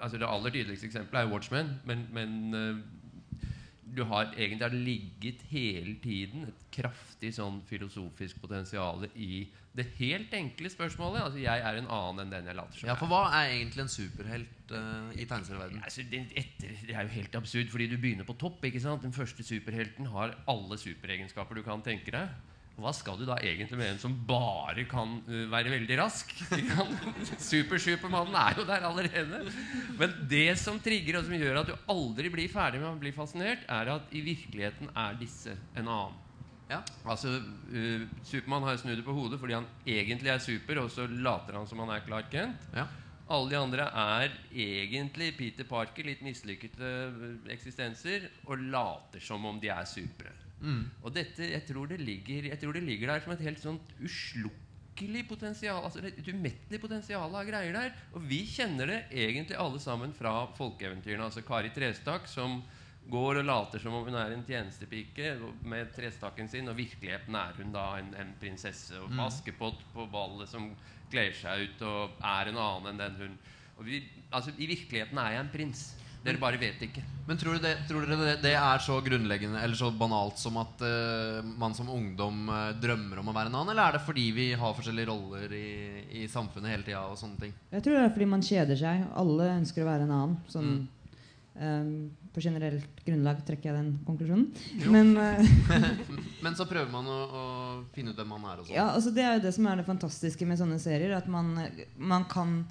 Speaker 3: Altså Det aller tydeligste eksempelet er Watchmen. Men, men du har egentlig har ligget hele tiden et kraftig sånn filosofisk potensial i det helt enkle spørsmålet. Altså, jeg er en annen enn den jeg later som.
Speaker 1: Ja, for hva er egentlig en superhelt uh, i tegneserieverdenen?
Speaker 3: Altså, det, etter, det er jo helt absurd, fordi du begynner på topp. ikke sant? Den første superhelten har alle superegenskaper du kan tenke deg. Hva skal du da egentlig med en som bare kan uh, være veldig rask? *laughs* Super-supermannen er jo der allerede. Men det som trigger og som gjør at du aldri blir ferdig med å bli fascinert, er at i virkeligheten er disse en annen.
Speaker 1: Ja.
Speaker 3: Altså, uh, Supermann har snudd det på hodet fordi han egentlig er super, og så later han som han er Clark Kent.
Speaker 1: Ja.
Speaker 3: Alle de andre er egentlig Peter Parker, litt mislykkede øh, eksistenser, og later som om de er supre.
Speaker 1: Mm.
Speaker 3: Og dette, jeg tror, det ligger, jeg tror det ligger der som et helt sånt uslukkelig potensial. Altså et umettelig potensial av greier der. Og vi kjenner det egentlig alle sammen fra folkeeventyrene. Altså Kari Trestak som går og later som om hun er en tjenestepike med trestakken sin, og virkeligheten er hun da en, en prinsesse. Og
Speaker 1: Mm.
Speaker 3: Askepott på ballet som gleder seg ut og er en annen enn den hun vi, altså, I virkeligheten er jeg en prins. Dere bare vet ikke.
Speaker 1: Men tror, du det, tror dere det, det er så grunnleggende eller så banalt som at uh, man som ungdom uh, drømmer om å være en annen? Eller er det fordi vi har forskjellige roller i, i samfunnet hele tida? Og sånne ting?
Speaker 4: Jeg tror det er fordi man kjeder seg. Alle ønsker å være en annen. Sånn, eh, på generelt grunnlag trekker jeg den konklusjonen. Men *laughs*
Speaker 1: Men så prøver man å, å finne ut hvem man er. Og sånn.
Speaker 4: ja, altså det er jo det som er det fantastiske med sånne serier. At man, man, kan,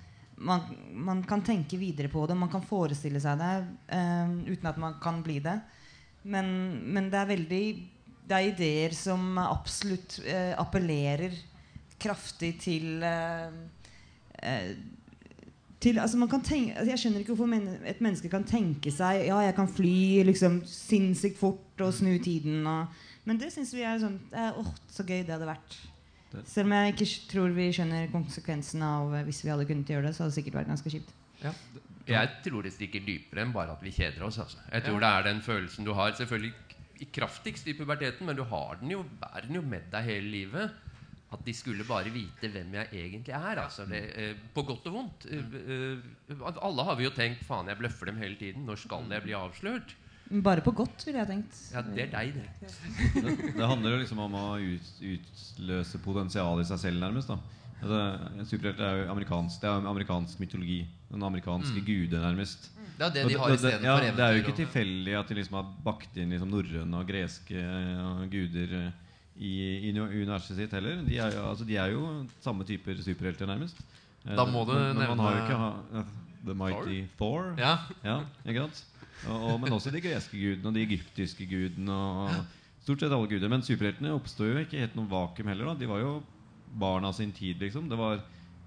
Speaker 4: man, man kan tenke videre på det. Man kan forestille seg det uh, uten at man kan bli det. Men, men det er veldig Det er ideer som absolutt uh, appellerer kraftig til uh, til, altså tenke, altså jeg skjønner ikke hvorfor men, et menneske kan tenke seg Ja, jeg kan fly liksom sinnssykt fort og snu tiden. Og, men det syns vi er sånn åh, Så gøy det hadde vært. Selv om jeg ikke tror vi skjønner konsekvensen av eh, hvis vi hadde kunnet gjøre det, så hadde det sikkert vært ganske kjipt.
Speaker 3: Jeg tror det stikker dypere enn bare at vi kjeder oss. Altså. Jeg tror det er den følelsen du har Selvfølgelig i kraftigst i puberteten, men du har den jo, bærer den jo med deg hele livet. At de skulle bare vite hvem jeg egentlig er. Altså. Det, eh, på godt og vondt. Eh, eh, alle har vi jo tenkt faen, jeg bløffer dem hele tiden. Når skal jeg bli avslørt?
Speaker 4: Bare på godt, ville jeg tenkt.
Speaker 3: Ja, det er deg, det.
Speaker 2: Det, det handler jo liksom om å ut, utløse potensialet i seg selv, nærmest. da altså, Superhelter er jo amerikansk Det er jo amerikansk mytologi. Den amerikanske
Speaker 1: Mm.
Speaker 2: gude, nærmest.
Speaker 1: Det er det de har istedenfor
Speaker 2: ja,
Speaker 1: eventyr.
Speaker 2: det er jo ikke tilfeldig at de liksom har bakt inn liksom norrøne og greske eh, guder eh, i, i universet sitt heller. De er, jo, altså, de er jo samme typer superhelter, nærmest. Eh,
Speaker 1: Da må du
Speaker 2: nevne man har jo ikke ha, uh, The Mighty Thor.
Speaker 1: Ja,
Speaker 2: Ja, ikke sant? Og, men også de greske gudene og de egyptiske gudene. Og, stort sett alle guder. Men superheltene oppstod jo ikke helt noe vakuum heller. Da. De var jo barna sin tid, liksom. Var,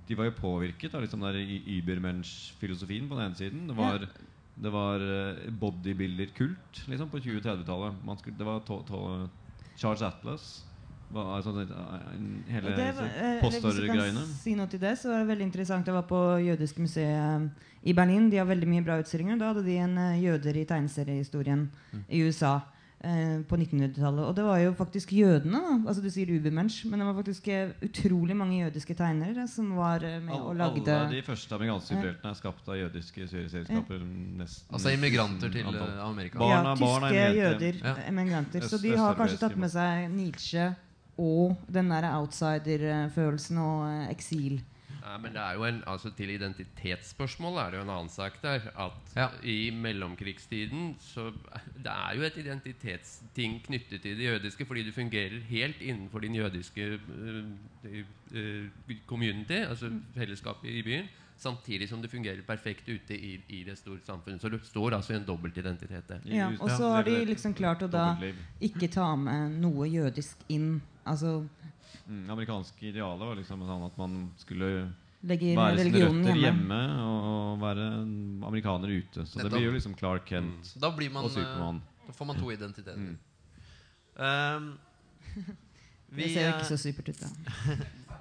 Speaker 2: de var jo påvirket av liksom Übermensch-filosofien på den ene siden. Det var, det var eh, bodybuilder-kult liksom, på 20-30-tallet. Det var Charles Atlas. Var, altså, det- en- hele
Speaker 4: var- eh, hvis jeg kan. Si noe til det, så var det veldig interessant. Jeg var på jødisk museet eh, i Berlin. De har veldig mye bra utstillinger. Da hadde de en eh, jøder i tegneseriehistorien i USA eh, på 1900-tallet. Og det var jo faktisk jødene. Da. Altså Du sier Ubermensch, men det var faktisk eh, utrolig mange jødiske tegnere som var med All,
Speaker 2: og
Speaker 4: lagde
Speaker 2: alle de første amerikanske superheltene er skapt av jødiske serieselskaper. Nesten
Speaker 1: Altså immigranter til
Speaker 2: antall.
Speaker 1: eh, Amerika.
Speaker 2: Barna-
Speaker 4: ja, tyske
Speaker 2: barna,
Speaker 4: jøder,
Speaker 1: Ja.
Speaker 4: emigranter. Så de har kanskje tatt med seg Nietzsche og den der outsider-følelsen og eh, eksil.
Speaker 3: Nei, men det er jo en, altså Til identitetsspørsmål er det jo en annen sak der. At
Speaker 1: Ja.
Speaker 3: i mellomkrigstiden så Det er jo et identitetsting knyttet til det jødiske, fordi du fungerer helt innenfor din jødiske uh, uh, community, altså fellesskapet i byen, samtidig som det fungerer perfekt ute i, i det store samfunnet. Så det står altså en dobbeltidentitet der.
Speaker 4: Ja, og så har de liksom klart å da ikke ta med noe jødisk inn. Altså
Speaker 2: Mm, amerikanske idealet var liksom sånn at man skulle
Speaker 4: legge
Speaker 2: være sine røtter
Speaker 4: hjemme.
Speaker 2: hjemme og være amerikaner ute. Så det blir jo liksom Clark Kent
Speaker 1: Da blir man
Speaker 2: og Supermann.
Speaker 1: eh, Da får man to identiteter.
Speaker 2: Mm. *laughs*
Speaker 1: Um,
Speaker 4: Det ser jo ikke så supert ut, da. *laughs*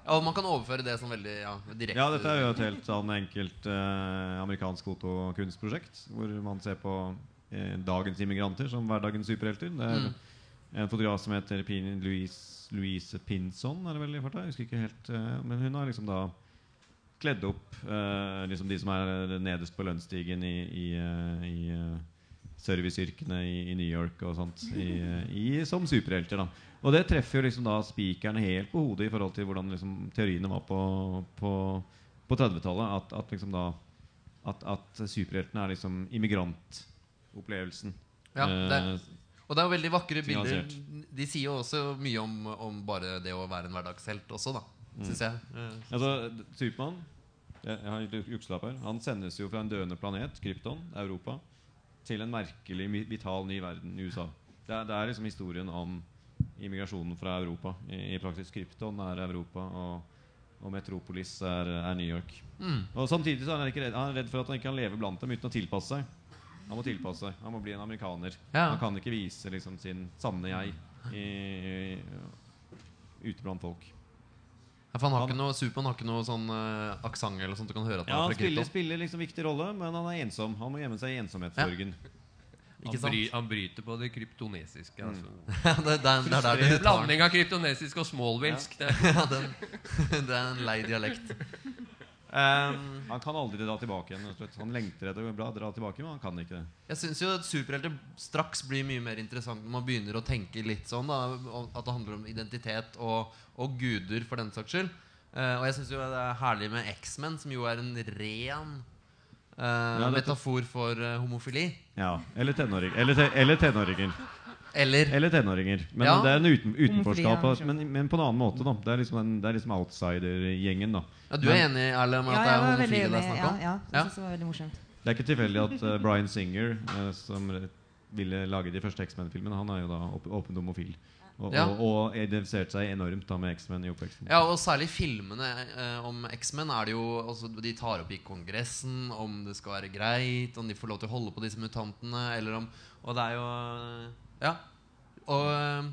Speaker 1: ja, og man kan overføre det som veldig ja, direkte
Speaker 2: Ja, dette er jo et helt sånn enkelt eh, amerikansk fotokunstprosjekt. Hvor man ser på eh, dagens immigranter som hverdagens superhelter. Det er
Speaker 1: Mm.
Speaker 2: En fotograf som heter Pin, Louise, Louise Pinson, er det vel i farta? Jeg husker ikke helt. eh, men hun har liksom da kledd opp eh, liksom de som er nederst på lønnsstigen i, i, eh, i eh, serviceyrkene i, i New York og sånt i, i, som superhelter. da Og det treffer jo liksom da spikeren helt på hodet i forhold til hvordan liksom teoriene var på, på, på 30-tallet. At, at liksom da At, at superheltene er liksom immigrantopplevelsen.
Speaker 1: Ja, det,
Speaker 2: Eh,
Speaker 1: og det er jo veldig vakre bilder. De sier jo også mye om, om bare det å være en hverdagshelt også, da.
Speaker 2: Mm.
Speaker 1: Syns jeg. Mm.
Speaker 2: Altså, Supermann jeg, jeg har litt jukselapp her Han sendes jo fra en døende planet, Krypton, Europa, til en merkelig, vital ny verden, USA. Det er, det er liksom historien om immigrasjonen fra Europa. I, i praksis Krypton er Europa, og, og Metropolis er, er New York.
Speaker 1: mm.
Speaker 2: Og Samtidig så er han, ikke redd, han er redd for at han ikke kan leve blant dem uten å tilpasse seg. Han må tilpasse seg. Han må bli en amerikaner.
Speaker 1: Ja.
Speaker 2: Han kan ikke vise liksom, sin sanne jeg i, i, ute blant folk.
Speaker 1: Ja, for han har
Speaker 2: Han-
Speaker 1: ikke noe, Supermann har ikke noe sånn uh, aksent eller sånt du kan høre at han
Speaker 2: Ja,
Speaker 1: er
Speaker 2: Han
Speaker 1: fra
Speaker 2: spiller,
Speaker 1: Han
Speaker 2: spiller liksom viktig rolle, men han er ensom. Han må gjemme seg i ensomhetssorgen.
Speaker 3: Han, bry, han bryter på det kryptonesiske.
Speaker 2: Mm.
Speaker 3: Altså. *laughs*
Speaker 1: Mm. det, det, er, det er.
Speaker 3: Blanding av kryptonesisk og smålvilsk. det- *laughs*
Speaker 1: Ja, *laughs* det er en lei dialekt. Um, *laughs*
Speaker 2: Han kan aldri dra tilbake igjen. Han lengter etter å bra- dra tilbake, men han kan ikke det.
Speaker 1: jeg syns jo at superhelter straks blir mye mer interessant når man begynner å tenke litt sånn. Da, at det handler om identitet og, og guder, for den saks skyld. Uh, og jeg syns jo det er herlig med X-Men, som jo er en ren uh,
Speaker 2: ja,
Speaker 1: metafor for uh, homofili.
Speaker 2: Ja, Eller, tenåringer. eller, te, eller tenåringer.
Speaker 1: Eller
Speaker 2: Eller tenåringer. Men
Speaker 1: Ja.
Speaker 2: det er en uten, utenforskap.
Speaker 4: Ja,
Speaker 2: Men, men på en annen måte. da Det er liksom, en, det er liksom outsider-gjengen. da
Speaker 1: ja, Du er enig Erle, om at
Speaker 4: Ja,
Speaker 1: det er homofile det er snakk
Speaker 4: Ja,
Speaker 1: om?
Speaker 4: ja,
Speaker 1: Ja.
Speaker 4: det var veldig morsomt.
Speaker 2: Det er ikke tilfeldig at *laughs* uh, Bryan Singer, uh, som ville lage de første X-Men-filmene, han er jo da åpent åpen homofil. Og,
Speaker 1: Ja.
Speaker 2: og, og identifiserte seg enormt da med X-Men i oppveksten.
Speaker 1: Ja, og særlig filmene eh, om X-Men er det jo altså, De tar opp i Kongressen om det skal være greit, om de får lov til å holde på disse mutantene, eller om Og det er jo eh, Ja. Og eh,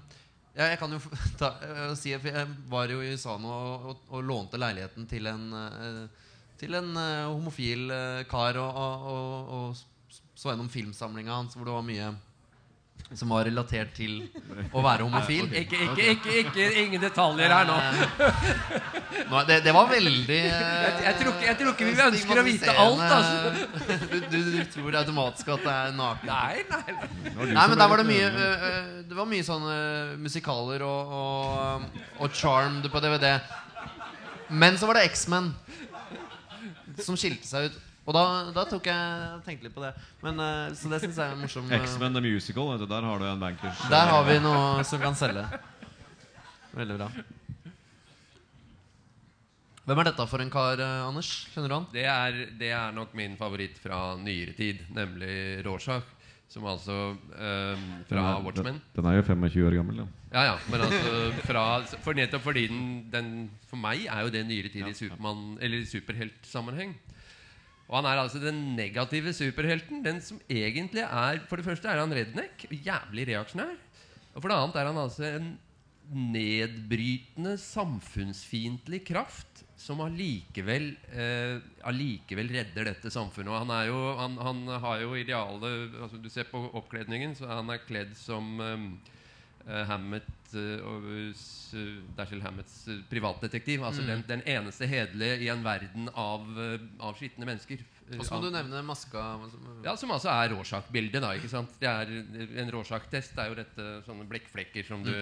Speaker 1: ja, jeg kan jo *laughs* ta, eh, si at Jeg var jo i USA nå og, og, og lånte leiligheten til en eh, Til en homofil kar og, og, og så gjennom filmsamlinga hans hvor det var mye som var relatert til å være homofil.
Speaker 3: Ikke, ikke, ikke, ikke, ingen detaljer her nå.
Speaker 1: Det, det var veldig eh,
Speaker 3: Jeg, jeg, tror ikke, jeg tror ikke vi ønsker å vite alt. Altså. *laughs*
Speaker 1: Du, du, du tror automatisk at det er naken.
Speaker 3: Nei, nei.
Speaker 1: nei.
Speaker 2: Nei,
Speaker 1: men der var det mye øh, øh, Det var mye sånne musikaler og, og, og Charmed på DVD. Men så var det X-Men som skilte seg ut. Og da, da tok jeg tenkte litt på det. Men, øh, så det syns jeg er en morsom øh,
Speaker 2: X-Men the Musical, vet du, der har du en bankers.
Speaker 1: Der har vi noe som kan selge. Veldig bra. Hvem er dette for en kar, Anders? Kjenner du han?
Speaker 3: Det er, det er nok min favoritt fra nyere tid, nemlig Rorschach. Som altså eh, Fra
Speaker 2: er-
Speaker 3: Watchmen.
Speaker 2: Den, den er jo 25 år gammel. Da.
Speaker 3: Ja, ja, men altså *laughs* fra, for Nettopp fordi den, den For meg er jo det nyere tid i Supermann Eller i superheltsammenheng. Og han er altså den negative superhelten. Den som egentlig er For det første er han redneck, jævlig reaksjonær. Og for det annet er han altså en nedbrytende, samfunnsfiendtlig kraft som allikevel eh, allikevel redder dette samfunnet. Og han, er jo, han, han har jo idealet altså Du ser på oppkledningen, så han er kledd som eh, eh, Hammett eh, s- eh, Dashiell Hammets eh, privatdetektiv. Altså den, den eneste hederlige i en verden av, av skitne mennesker.
Speaker 1: Og så må du nevne maska.
Speaker 3: ja, Som altså er Rorschach-bildet. da, ikke sant? Det er, en Rorschach-test er jo dette sånne blekkflekker som du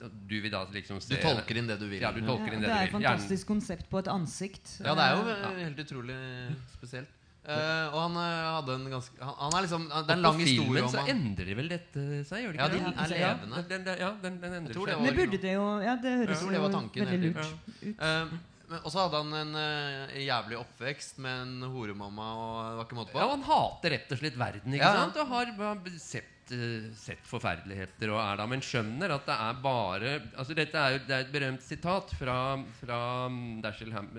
Speaker 3: Du vil da liksom
Speaker 1: Du tolker inn det du vil.
Speaker 3: Ja, du tolker inn
Speaker 4: det
Speaker 3: det
Speaker 4: er et fantastisk konsept på et ansikt.
Speaker 1: Ja, det er jo helt utrolig spesielt. Eh, og han uh, hadde en ganske Han, han er liksom Det er en lang
Speaker 3: på filmen så endrer vel dette seg? gjør det
Speaker 1: Ja,
Speaker 3: ikke
Speaker 1: Ja,
Speaker 3: det?
Speaker 1: er
Speaker 3: Ja,
Speaker 1: levende.
Speaker 3: Den, den, ja, den, den endrer seg.
Speaker 1: var-
Speaker 4: Det burde det jo Ja, det høres jo veldig lurt ut.
Speaker 1: Eh, og så hadde han en jævlig oppvekst med en horemamma og det var ikke måte på.
Speaker 3: Ja, Han hater rett og slett verden, ikke
Speaker 1: Ja, ja.
Speaker 3: sant? Og har sett, sett forferdeligheter og er da, men skjønner at det er bare Altså Dette er jo det er et berømt sitat fra, fra mm, Dashiell Ham...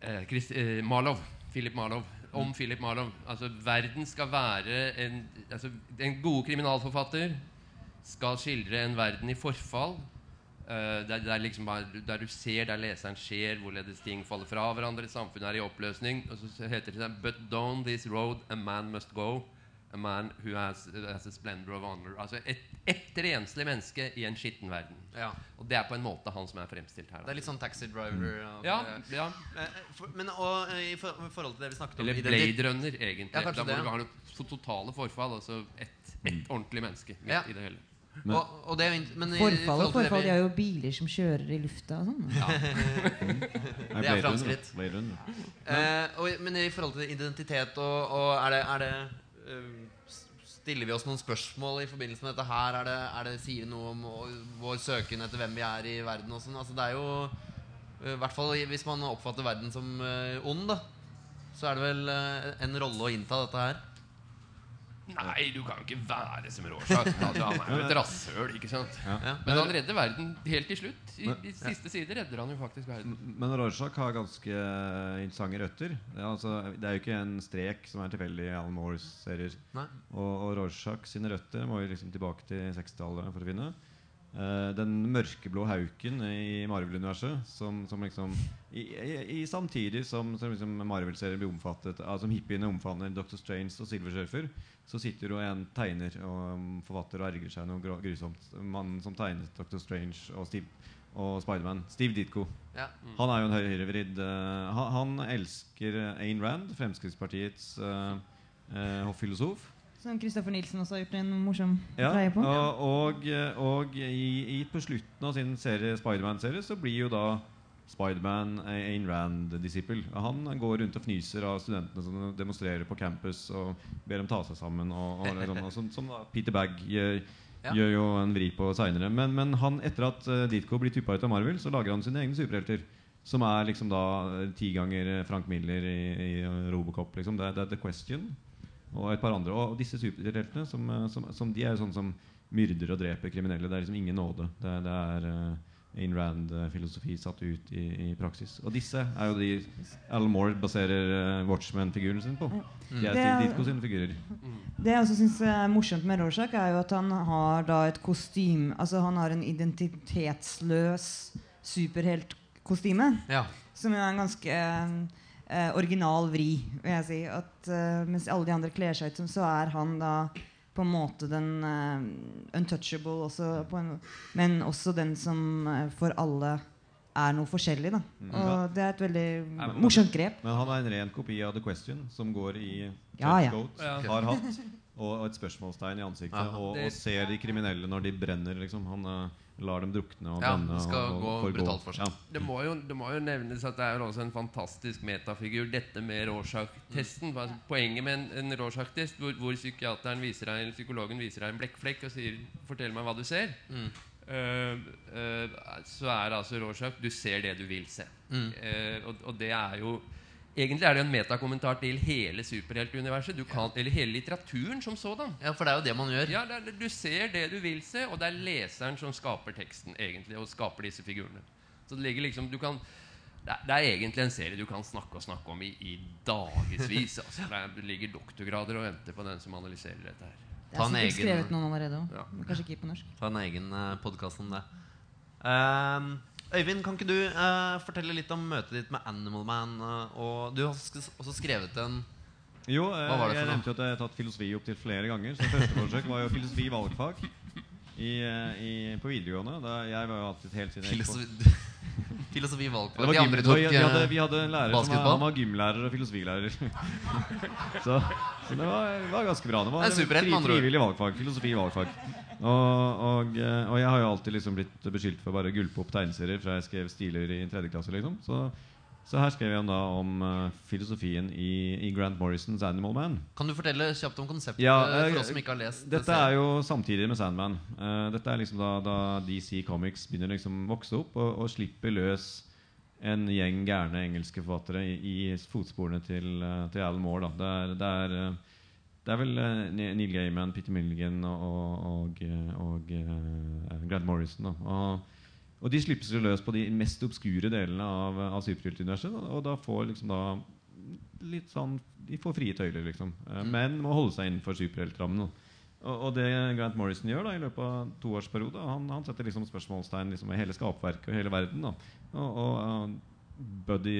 Speaker 3: eh, eh, Chris, eh, Malov, Philip Malov. Om Philip Malov. Altså, verden skal være en altså, En god kriminalforfatter skal skildre en verden i forfall. Uh, der, der, er liksom der du ser, der leseren ser hvorledes ting faller fra hverandre. Samfunnet er i oppløsning. Og så heter det But down this road a man must go. A man who has, has a splendor of honor. Altså et, et renslig menneske i en skitten verden.
Speaker 1: Ja.
Speaker 3: Og det er på en måte han som er fremstilt her.
Speaker 1: Det er litt sånn taxi driver. Mm.
Speaker 3: Ja, ja.
Speaker 1: Eh, for, men og, eh, i for, i forhold til det vi snakket om
Speaker 3: Eller Blade Runner, egentlig.
Speaker 1: Ja,
Speaker 3: da må
Speaker 1: det,
Speaker 3: du ha noe totale forfall. Altså et, et ordentlig menneske midt
Speaker 1: Ja.
Speaker 3: i det hele.
Speaker 2: Men-
Speaker 1: og, og det, men
Speaker 4: Forfall og
Speaker 1: det
Speaker 4: forfall. De har jo biler som kjører i lufta og sånn.
Speaker 2: Ja. *laughs*
Speaker 1: Det er framskritt. Eh, og, men i forhold til identitet og, og er det, er det Stiller vi oss noen spørsmål i forbindelse med dette her? Er det, er det Sier noe om vår søken etter hvem vi er i verden? Og sånn? altså, det er jo eh, I hvert fall hvis man oppfatter verden som eh, ond, da. Så er det vel eh, en rolle å innta dette her.
Speaker 3: Nei, du kan ikke være som Rorschach. Altså, han er jo et rasshøl, ikke sant?
Speaker 2: Ja.
Speaker 3: Men han redder verden helt til slutt. I, i siste side redder han jo faktisk verden.
Speaker 2: Men Rorschach har ganske interessante røtter. Det er, altså, det er jo ikke en strek som er tilfeldig i Alan Moores serier. Og, og Rorschach sine røtter må vi liksom tilbake til 60-tallet for å finne. Eh, den mørkeblå hauken i Marvel-universet som, som liksom i, i, i Samtidig som, som liksom Marvel-serien blir omfattet ah, Som hippiene omfavner Dr. Strange og Silver Surfer, så sitter jo en tegner og um, forfatter og ergrer seg noe grusomt. Mannen som tegnet Dr. Strange og, Steve, og Spiderman. Steve Ditko.
Speaker 1: Ja.
Speaker 2: Han er jo en høyrevridd uh, han, han elsker Ayn Rand, Fremskrittspartiets uh, uh, filosof.
Speaker 4: Som Kristoffer Nilsen også har gjort en morsom
Speaker 2: Ja,
Speaker 4: greie på.
Speaker 2: og, og, og i, i, på slutten av sin serie Spiderman-serie så blir jo da Spiderman Ayn Rand-disippel. Han går rundt og fnyser av studentene som demonstrerer på campus og ber dem ta seg sammen. Og, og, liksom, og som, som da Peter Bagg gjør,
Speaker 1: Ja.
Speaker 2: gjør jo en vri på seinere. Men, men han, etter at uh, Ditko blir tuppa ut av Marvel, så lager han sine egne superhelter. Som er liksom da eh, ti ganger eh, Frank Miller i, i eh, Robocop. Liksom. Det, det er The Question og et par andre. Og disse superheltene som, eh, som, som de er jo sånne som myrder og dreper kriminelle. Det er liksom ingen nåde. Det, det er uh, Ayn Rand-filosofi satt ut i, i praksis. Og disse er jo de Alan Moore baserer uh, Watchman-figuren sin på. De er
Speaker 4: Det
Speaker 2: Steve Ditko sine figurer.
Speaker 4: Det jeg også syns er morsomt med Rorschach, er jo at han har da et kostyme Altså han har en identitetsløs superheltkostyme.
Speaker 1: Ja.
Speaker 4: Som jo er en ganske eh, original vri, vil jeg si. At eh, Mens alle de andre kler seg ut som, så er han da på en måte den eh, untouchable også, på en, men også den som eh, for alle er noe forskjellig. Da.
Speaker 2: Mm.
Speaker 4: Og det er et veldig
Speaker 2: men-
Speaker 4: morsomt grep.
Speaker 2: Men han er en ren kopi av The Question, som går i
Speaker 4: Ja, ja.
Speaker 2: trenchcoat, har hatt, og, og et spørsmålstegn i ansiktet. Og, og ser de kriminelle når de brenner. Liksom. Han eh, lar dem drukne og
Speaker 1: Ja, det skal
Speaker 2: og,
Speaker 1: gå
Speaker 2: og
Speaker 1: brutalt for seg.
Speaker 2: Ja.
Speaker 3: Det må, jo, det må jo nevnes at det er også en fantastisk metafigur, dette med Rorschach-testen. Hva- Poenget med en, en Rorschach-test hvor, hvor psykiateren viser deg, eller psykologen viser deg en blekkflekk og sier 'fortell meg hva du ser',
Speaker 1: Mm.
Speaker 3: uh, uh, så er det altså Rorschach du ser det du vil se.
Speaker 1: Mm.
Speaker 3: Uh, og, og det er jo Egentlig er det en metakommentar til hele superheltuniverset. Du Eller hele litteraturen som sådan.
Speaker 1: ja, for det er jo det man gjør.
Speaker 3: Ja, det er, Du ser det du vil se, og det er leseren som skaper teksten. egentlig Og skaper disse figurene Så det ligger liksom du kan, det, er, det er egentlig en serie du kan snakke og snakke om i, i dagevis. *laughs* Altså. Det, er, ligger doktorgrader og venter på den som analyserer dette her.
Speaker 4: Det
Speaker 1: Ta
Speaker 4: er sikkert
Speaker 1: egen-
Speaker 4: skrevet noen allerede òg.
Speaker 3: Ja.
Speaker 4: Kanskje ikke på norsk.
Speaker 1: Ta en egen uh, podkast om det. Ehm, Øyvind, kan ikke du eh, fortelle litt om møtet ditt med Animal Man? eh, og du har også skrevet en
Speaker 2: Jo, eh, jeg nevnte jo at jeg har tatt filosofi opp til flere ganger. Så første forsøk var jo filosofi valgfag i, eh, i, på videregående. Da jeg var jo alltid helt siden *laughs*
Speaker 1: filosofi, valgfag. De andre tok
Speaker 2: vi, hadde,
Speaker 1: eh,
Speaker 2: vi hadde en lærer som var, han var gymlærer og filosofilærer. *laughs* så, så det var, var ganske bra. Det var
Speaker 1: Det superhelt, med
Speaker 2: frivillig valgfag. Filosofi valgfag. Og, og, eh, og jeg har jo alltid liksom blitt beskyldt for å bare gulpe opp tegneserier fra jeg skrev stiler i tredje klasse. Liksom. Så, så her skrev han da om uh, filosofien i, i Grant Morrisons 'Animal Man'.
Speaker 1: Kan du fortelle kjapt om konseptet
Speaker 2: Ja,
Speaker 1: eh,
Speaker 2: eh,
Speaker 1: for oss som ikke har lest
Speaker 2: Dette er jo samtidig med Sandman. Uh, dette er liksom da, da DC Comics begynner liksom vokse opp og, og slipper løs en gjeng gærne engelske forfattere i, i fotsporene til, eh, til Alan Moore. Da. Det, er, det, er, eh, det er vel eh, Neil Gaiman, Peter Milligan og, og, og, eh, og eh, Grant Morrison. Da. Og, og de slippes jo løs på de mest obskure delene av, av superheltuniverset. Og, og da får liksom da litt sånn De får frie tøyler, liksom. Eh, Men må holde seg innenfor superheltrammen. Og, og det Grant Morrison gjør da i løpet av toårsperioden, toårsperiode Han, han setter liksom spørsmålstegn liksom, med hele skapverket og hele verden. Da. Og, og, Buddy,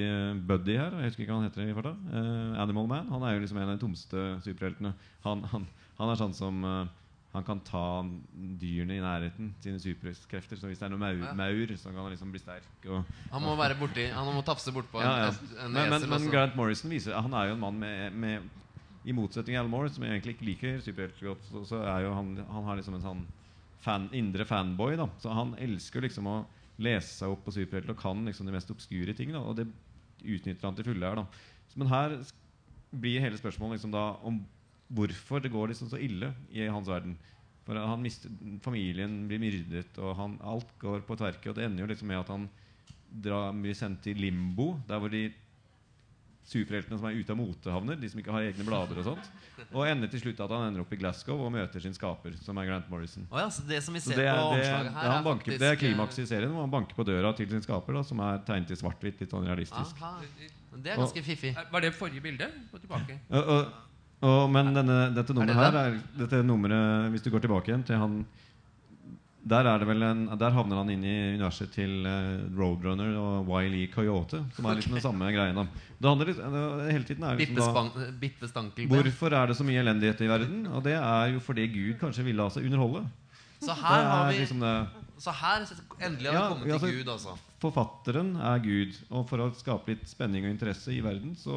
Speaker 2: Buddy her, jeg husker ikke hva han heter i farta. Uh, Animal Man. Han er jo liksom en av de tomste superheltene. Han, han, han er sånn som eh, Han kan ta dyrene i nærheten, sine superkrefter. Så hvis det er noen maur,
Speaker 1: Ja.
Speaker 2: maur så kan han liksom bli sterk. Og,
Speaker 1: Han må være borti Han må tafse bortpå en,
Speaker 2: ja, ja.
Speaker 1: en
Speaker 2: Men, men,
Speaker 1: esel.
Speaker 2: men
Speaker 1: også.
Speaker 2: Grant Morrison viser Han er jo en mann med, med I motsetning til Al Moore, som jeg egentlig ikke liker superhelter godt, så, så er jo han Han har liksom en sånn fan, indre fanboy. da Så han elsker liksom å lese seg opp på superhelter og kan liksom de mest obskure ting. da Og det utnytter han til fulle her. da Men her blir hele spørsmålet liksom da om hvorfor det går liksom så ille i hans verden. For han mister, Familien blir myrdet, og han, alt går på tverke. Og det ender jo liksom med at han drar, blir sendt til limbo, der hvor de superheltene som er ute av mote, havner. De som ikke har egne blader og sånt. Og ender til slutt at han ender opp i Glasgow og møter sin skaper, som er Grant Morrison.
Speaker 1: Oh ja, så det som vi ser
Speaker 2: det, er,
Speaker 1: på
Speaker 2: det,
Speaker 1: omslaget her,
Speaker 2: er, han banker,
Speaker 1: faktisk
Speaker 2: det er klimakset i serien, hvor han banker på døra til sin skaper, da, som er tegnet i svart-hvitt, litt sånn realistisk.
Speaker 1: Aha. Det er ganske fiffig.
Speaker 3: Er- Var det forrige bilde? Gå tilbake.
Speaker 2: Og, og, og, men denne, dette nummeret her er, Dette nummeret, Hvis du går tilbake igjen til han Der, er det vel en, der havner han inn i universet til eh, Roadrunner og Wiley Coyote, som er liksom den samme greia. da. Det handler litt, det, hele tiden er liksom da. Hvorfor er det så mye elendighet i verden? Og det er jo fordi Gud kanskje ville seg underholde.
Speaker 1: Så her har vi
Speaker 2: liksom det
Speaker 1: Så her endelig har vi
Speaker 2: Ja,
Speaker 1: kommet
Speaker 2: altså-
Speaker 1: til Gud, altså.
Speaker 2: Forfatteren er Gud, og for å skape litt spenning og interesse i verden, så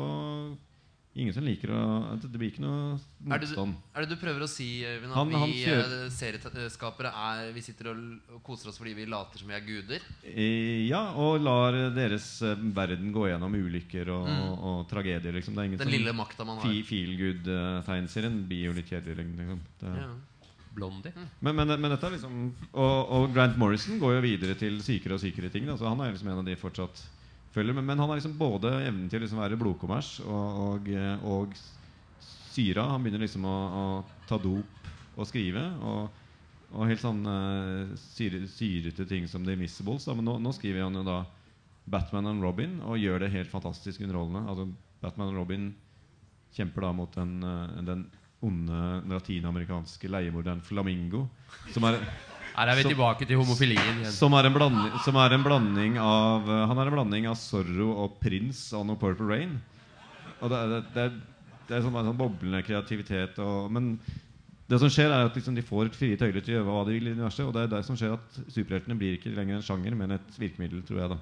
Speaker 2: Ingen som liker å Det blir ikke noe
Speaker 1: Er det,
Speaker 2: motstand.
Speaker 1: er det du prøver å si, Øyvind, at
Speaker 2: Han- han
Speaker 1: vi
Speaker 2: kjører-
Speaker 1: eh, serieskapere er Vi sitter og og koser oss fordi vi later som vi er guder?
Speaker 2: Eh, Ja, og lar deres eh, verden gå gjennom ulykker og,
Speaker 1: Mm.
Speaker 2: og tragedier. Liksom. Det er ingen
Speaker 1: Den
Speaker 2: som
Speaker 1: lille makta man har.
Speaker 2: fe- Feel good-tegneserien blir jo litt kjedelig. Liksom. Det,
Speaker 1: Ja.
Speaker 3: Blondie.
Speaker 2: men, men, men dette er liksom og, og Grant Morrison går jo videre til sykere og sykere ting. Da, så han er liksom en av de fortsatt følger Men, men han har liksom både evnen til å liksom være blodkommers og, og, og syra. Han begynner liksom å, å ta dop og skrive. Og, og helt sånn uh, syre, syrete ting som The Invisibles. Da. Men nå, nå skriver han jo da Batman and Robin og gjør det helt fantastisk underholdende. Altså Batman og Robin kjemper da mot den, eh, den onde latinamerikanske leiemorderen Flamingo. Som er,
Speaker 3: Her er vi
Speaker 2: som,
Speaker 3: tilbake til homofilien igjen.
Speaker 2: som er, en blanding, som er en blanding av eh, Han er en blanding av Zorro og Prince og No Purple Rain. Og det, det, det, det er sånn, en sånn boblende kreativitet. Og, men det som skjer, er at liksom de får frie tøyler til å gjøre hva de vil i universet. Og det er det som skjer at superheltene blir ikke lenger en sjanger, men et virkemiddel, tror jeg. da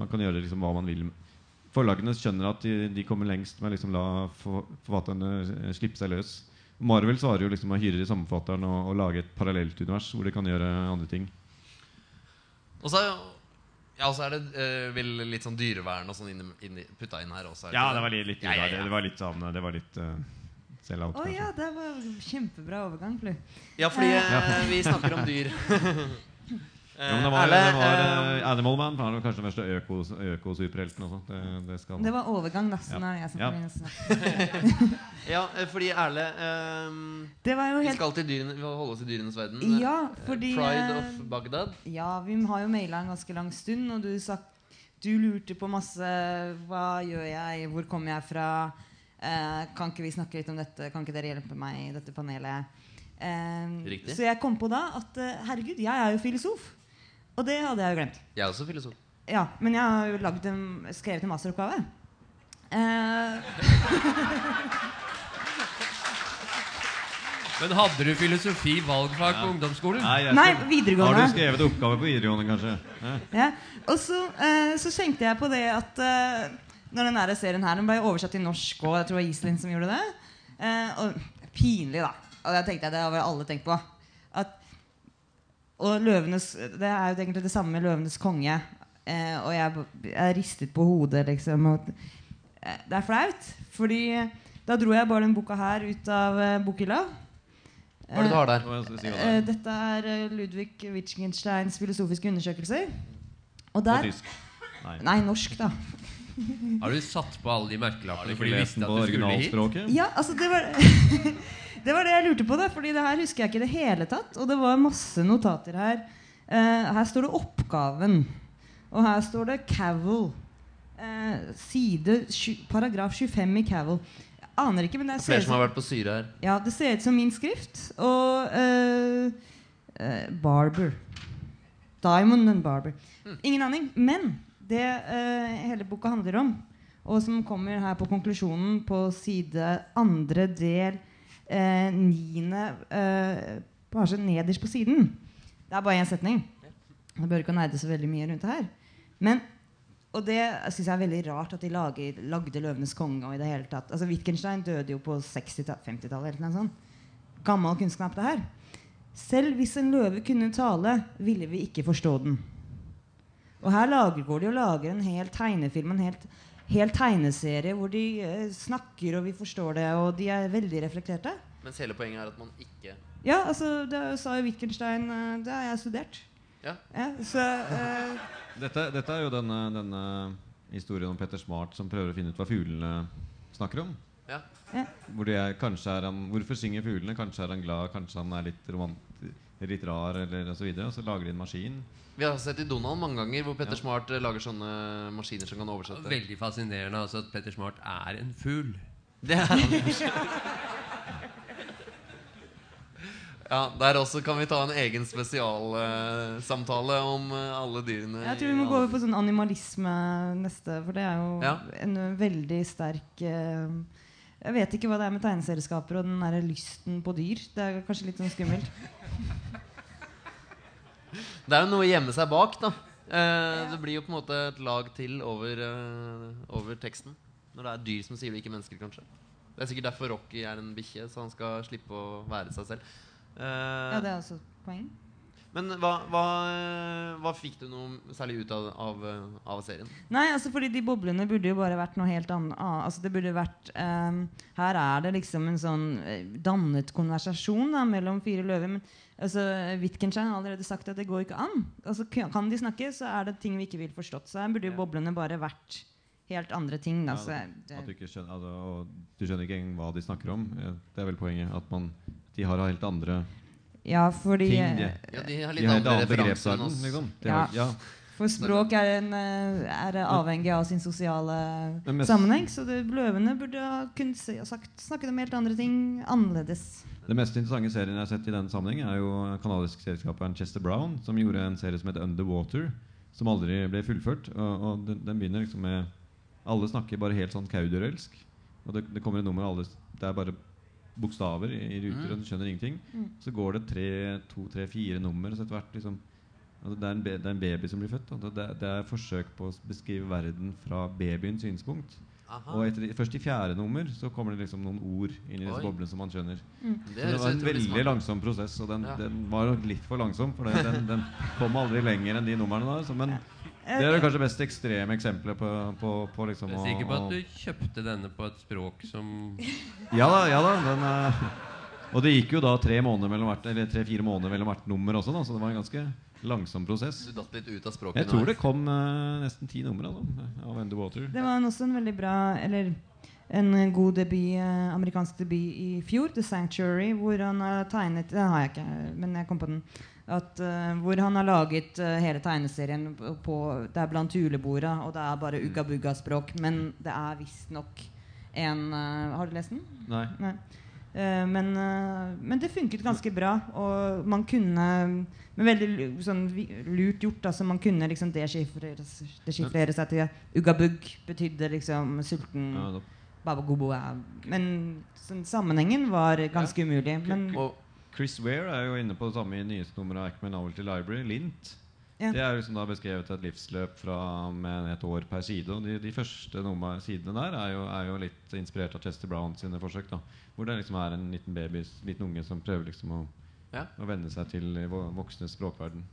Speaker 2: Man kan gjøre liksom hva man vil. Forlagene skjønner at de, de kommer lengst med å liksom la forfatterne eh, slippe seg løs. Marvel svarer jo liksom å hyre sammenfatteren samme og, og lage et parallelt univers hvor de kan gjøre andre ting.
Speaker 1: Og så ja, og så er det uh, vel litt sånn dyrevern og sånn putta inn her også. er
Speaker 2: Ja,
Speaker 1: ikke
Speaker 2: det var litt, litt
Speaker 1: Ja, ja, ja.
Speaker 2: Det var litt sånn Det var litt uh, sell-out.
Speaker 4: Å
Speaker 2: oh,
Speaker 4: ja, det var kjempebra overgang, Flu.
Speaker 1: Ja, fordi eh, vi snakker om dyr. *laughs*
Speaker 2: Ja, men det var,
Speaker 1: Erle,
Speaker 2: det var
Speaker 1: eh,
Speaker 2: eh, Animal Man. var kanskje den verste øko- øko-superhelten Øko Det, det skal
Speaker 4: Det var overgang, da.
Speaker 2: Ja.
Speaker 4: jeg som
Speaker 2: Ja. *laughs*
Speaker 1: ja, eh, fordi Erle um,
Speaker 4: Det var jo
Speaker 1: Vi skal til dyrene, vi holde oss i dyrenes verden.
Speaker 4: Ja,
Speaker 1: Eh,
Speaker 4: fordi
Speaker 1: Pride
Speaker 4: eh,
Speaker 1: of Baghdad.
Speaker 4: Ja, vi har jo maila en ganske lang stund, og du sa Du lurte på masse Hva gjør jeg? Hvor kommer jeg fra? Uh, kan ikke vi snakke litt om dette? Kan ikke dere hjelpe meg i dette panelet? Eh, så jeg kom på da at eh, herregud, jeg er jo filosof. Og det hadde jeg jo glemt.
Speaker 1: Jeg er også filosof.
Speaker 4: Ja, Men jeg har jo en, skrevet en masteroppgave. Eh,
Speaker 3: Men hadde du filosofi valgfag på ungdomsskolen?
Speaker 2: Nei, jeg
Speaker 4: nei,
Speaker 2: videregående. Har du skrevet oppgave på videregående, kanskje? Ja.
Speaker 4: Ja. Og så, eh, så tenkte jeg på det at eh, når den der serien her Den ble oversatt til norsk, og jeg tror det var Iselin som gjorde det. Eh, og Pinlig, da. Og det tenkte jeg, det har vel alle tenkt på. Og løvenes Det er jo egentlig det samme med 'Løvenes konge'. Eh, og jeg, jeg ristet på hodet, liksom. Og, eh, det er flaut. Fordi da dro jeg bare den boka her ut av eh, bokhylla.
Speaker 1: Hva er det du har der?
Speaker 4: Eh,
Speaker 2: er?
Speaker 4: dette er eh, Ludvig Wittgensteins filosofiske undersøkelser. Og der
Speaker 2: tysk? Nei.
Speaker 4: Nei, norsk, da.
Speaker 3: Har du satt på alle de merkelappene fordi du visste at du skulle hit?
Speaker 4: Ja, altså, det var *laughs* Det var det jeg lurte på, da. Fordi det her husker jeg ikke i det hele tatt. Og det var masse notater her. Uh, her står det 'oppgaven'. Og her står det 'Cavill'. Uh, side Paragraf 25 i Cavill. Jeg aner ikke, men det ser
Speaker 1: Flere
Speaker 4: ut
Speaker 1: som
Speaker 4: som
Speaker 1: har vært på syre her.
Speaker 4: Ja, det ser ut som min skrift. Og uh, Barber. Diamond and Barber. Ingen aning. Men det hele boka handler om, og som kommer her på konklusjonen på side andre del eh, niende eh, pasje nederst på siden. Det er bare én setning. Det bør ikke nerde så veldig mye rundt det her. Men, og det syns jeg er veldig rart at de lager, lagde 'Løvenes konge' og i det hele tatt. Altså Wittgenstein døde jo på 60-50-tallet. Sånn. Gammel kunnskap, det her. Selv hvis en løve kunne tale, ville vi ikke forstå den. Og her lager, går de og lager en hel tegnefilm, en helt, hel tegneserie hvor de eh, snakker, og vi forstår det, og de er veldig reflekterte.
Speaker 1: Mens hele poenget er at man ikke
Speaker 4: Ja, altså, det sa jo Wittgenstein eh, Det har jeg studert.
Speaker 1: Ja.
Speaker 4: så eh,
Speaker 2: Dette, dette er jo denne, denne historien om Petter Smart som prøver å finne ut hva fuglene snakker om.
Speaker 1: Ja.
Speaker 4: ja.
Speaker 2: Hvor de er, kanskje er han, hvorfor synger fuglene? Kanskje er han glad, kanskje han er litt, romant, litt rar, eller og så videre. Og så lager de en maskin.
Speaker 1: Vi har sett i Donald mange ganger hvor Petter Smart eh, lager sånne maskiner som kan oversette.
Speaker 3: Veldig fascinerende altså at Petter Smart er en fugl.
Speaker 1: Det er han. Ja, Der også kan vi ta en egen spesialsamtale om uh, alle dyrene.
Speaker 4: Jeg tror vi må gå over på sånn animalisme neste, for det er jo
Speaker 1: Ja.
Speaker 4: en uh, veldig sterk uh, Jeg vet ikke hva det er med tegneserieskaper og den der lysten på dyr. Det er kanskje litt sånn skummelt.
Speaker 1: Det er jo noe å gjemme seg bak, da. Eh, det blir jo på en måte et lag til over, eh, over teksten. Når det er dyr som sier det, ikke mennesker, kanskje. Det er sikkert derfor Rocky er en bikkje, så han skal slippe å være seg selv. Eh,
Speaker 4: Ja, det er også poeng.
Speaker 1: Men hva, hva, hva fikk du noe særlig ut av, av, av serien?
Speaker 4: Nei, altså fordi de boblene burde jo bare vært noe helt annet. Altså det burde vært um, Her er det liksom en sånn eh, dannet konversasjon da, mellom fire løver. Men altså, Wittgenstein har allerede sagt at det går ikke an. Altså, kan de snakke, så er det ting vi ikke vil forstått. Så her burde jo boblene bare vært helt andre ting. Da.
Speaker 2: Ja,
Speaker 4: Så
Speaker 2: At du ikke skjønner, altså, og du skjønner ikke engang hva de snakker om. Eh, Det er vel poenget. At man, de har helt andre
Speaker 4: ja, fordi
Speaker 2: ting. De,
Speaker 4: eh,
Speaker 1: Ja, de har litt
Speaker 2: har
Speaker 1: andre referanser enn oss.
Speaker 2: Liksom.
Speaker 4: Ja.
Speaker 2: har, ja.
Speaker 4: For språk er, en, eh, er avhengig av sin sosiale
Speaker 2: mest-
Speaker 4: sammenheng. Så det, løvene burde ha kunnet ha sagt, snakket om helt andre ting annerledes.
Speaker 2: Det mest interessante serien jeg har sett i den sammenheng, er jo kanadisk serieskaperen Chester Brown, som gjorde en serie som heter Underwater, som aldri ble fullført. Og, og den, den begynner liksom med Alle snakker bare helt sånn kauderølsk. Og det, det kommer et nummer, alle, det er bare bokstaver i, i ruter,
Speaker 1: Mm.
Speaker 2: og du skjønner ingenting.
Speaker 4: Mm.
Speaker 2: Så går det tre, to, tre, fire nummer, så etter hvert liksom altså det, er en det er en baby som blir født. Da. Det, er- det er forsøk på å beskrive verden fra babyens synspunkt.
Speaker 1: Aha.
Speaker 2: Og etter, først i fjerde nummer så kommer det liksom noen ord inn i disse boblene som man skjønner.
Speaker 4: Mm.
Speaker 1: Det
Speaker 2: Så det var en veldig langsom prosess, og den,
Speaker 1: Ja.
Speaker 2: den var litt for langsom. For den, den kom aldri lenger enn de numrene der. Så, men det er kanskje det mest ekstreme eksempelet på, på, på liksom
Speaker 3: Jeg er sikker på
Speaker 2: å-
Speaker 3: at du kjøpte denne på et språk som *laughs*
Speaker 2: Ja da, ja da. Den, eh, og det gikk jo da tre måneder mellom hvert Eller tre-fire måneder mellom hvert nummer også, da, så det var en ganske langsom prosess.
Speaker 1: Du datt litt ut av språket.
Speaker 2: Jeg tror det kom uh, nesten ti numre altså, av Underwater.
Speaker 4: Det var også en veldig bra Eller en god debut, eh, amerikansk debut i fjor, 'The Sanctuary', hvor han har tegnet Den har jeg ikke, men jeg kom på den. At, uh, hvor han har laget uh, hele tegneserien på- på Det er blant juleborda, og det er bare ugga bugga-språk. Men det er visstnok en uh, Har du lest den?
Speaker 2: Nei.
Speaker 4: Nei. Eh, men, men det funket ganske bra, og man kunne Men veldig sånn, lurt gjort. Altså, man kunne liksom deschiffrere seg til Uggabugg betydde liksom sulten.
Speaker 2: Ja,
Speaker 4: er Men sånn, sammenhengen var ganske umulig. Men
Speaker 1: Og
Speaker 2: Chris Ware er jo inne på det samme i nyeste nummer av Acme Novelty Library, Lint.
Speaker 4: Ja.
Speaker 2: Det er jo som da beskrevet et livsløp fra med et år per side. Og de, de første nummer, sidene der er jo, er jo litt inspirert av Chester Brown sine forsøk. da Hvor det liksom er en liten baby, liten unge som prøver liksom å,
Speaker 1: Ja.
Speaker 2: å venne seg til vo- voksnes språkverden.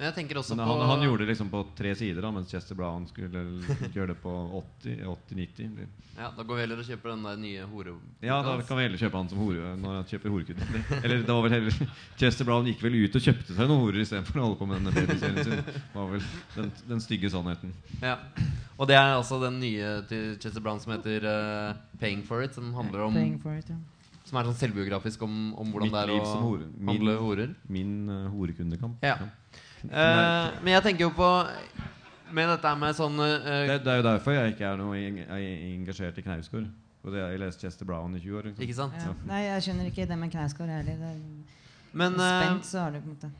Speaker 1: Men jeg tenker også
Speaker 2: Men
Speaker 1: på
Speaker 2: han, han gjorde det liksom på tre sider, da mens Chester Brown skulle *laughs* gjøre det på 80-90.
Speaker 1: Ja, Da går vi heller og kjøper den der nye hore...
Speaker 2: Ja, da kan vi heller kjøpe han som hore når han kjøper horekunde. Eller det var vel heller *laughs* Chester Brown gikk vel ut og kjøpte seg noen horer istedenfor å holde på med denne babyserien sin. Var vel den, den stygge sannheten.
Speaker 1: Ja. Og det er altså den nye til Chester Brown som heter uh, 'Paying for It', som handler om
Speaker 4: it, ja.
Speaker 1: Som er sånn selvbiografisk om, om hvordan
Speaker 2: Mitt
Speaker 1: det er å
Speaker 2: hore. Min-
Speaker 1: handle horer.
Speaker 2: Min uh, horekundekamp.
Speaker 1: Ja. Eh, men jeg tenker jo på Med dette med sånn uh,
Speaker 2: Det, det er jo derfor jeg ikke er noe eng- eng- engasjert i Knausgård. Og det, jeg leste Chester Brown i 20 år. Liksom.
Speaker 1: Ikke sant?
Speaker 4: Ja. Nei, jeg skjønner ikke det med Knausgård heller. Det er-
Speaker 1: Men eh,
Speaker 4: Spent, så har du på en måte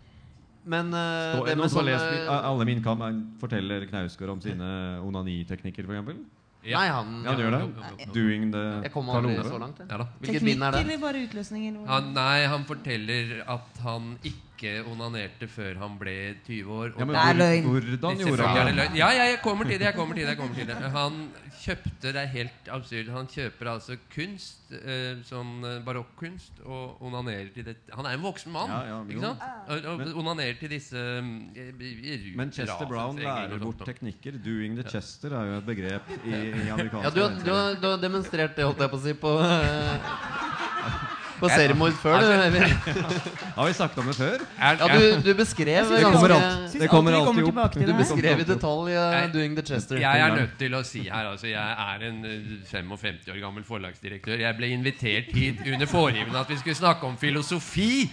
Speaker 1: men uh,
Speaker 2: Stå,
Speaker 1: det
Speaker 2: noen
Speaker 1: sånne
Speaker 2: lest Alle min kam forteller Knausgård om sine onaniteknikker, f.eks.?
Speaker 1: Nei, han
Speaker 2: Ja, han gjør det. Doing the
Speaker 1: Jeg kom aldri så langt.
Speaker 3: Ja da.
Speaker 1: Hvilket bind er det?
Speaker 4: eller bare utløsninger?
Speaker 3: Han, nei, han forteller at han ikke onanerte før han ble 20 år.
Speaker 2: Ja, men
Speaker 4: Det er løgn.
Speaker 2: Hvordan gjorde han
Speaker 3: det. Ja, ja, jeg kommer til det. jeg kommer til det, jeg kommer til det Han kjøpte Det er helt absurd. Han kjøper altså kunst, eh, sånn eh, barokkunst, og onanerer til det Han er en voksen mann,
Speaker 2: Ja, ja,
Speaker 3: ikke sant? Og, og
Speaker 2: Men-
Speaker 3: onanerer til disse mm, eh,
Speaker 2: Men Chester Brown lærer bort teknikker. 'Doing the Chester' er jo et begrep i, i *laughs* amerikansk
Speaker 1: Ja, du har, du, har, du har demonstrert det, holdt jeg på å si, på eh, *laughs* På seriemord før, du. *laughs*
Speaker 2: Har vi snakket om det før?
Speaker 1: Ja, du, du beskrev
Speaker 2: Det kommer alt. Det kommer
Speaker 4: alltid
Speaker 2: opp.
Speaker 4: til
Speaker 1: Du beskrev i detalj uh, 'Doing the Chester'.
Speaker 3: Jeg er nødt til å si her altså, Jeg er en eh, 55 år gammel forlagsdirektør. Jeg ble invitert hit under foregivende at vi skulle snakke om filosofi.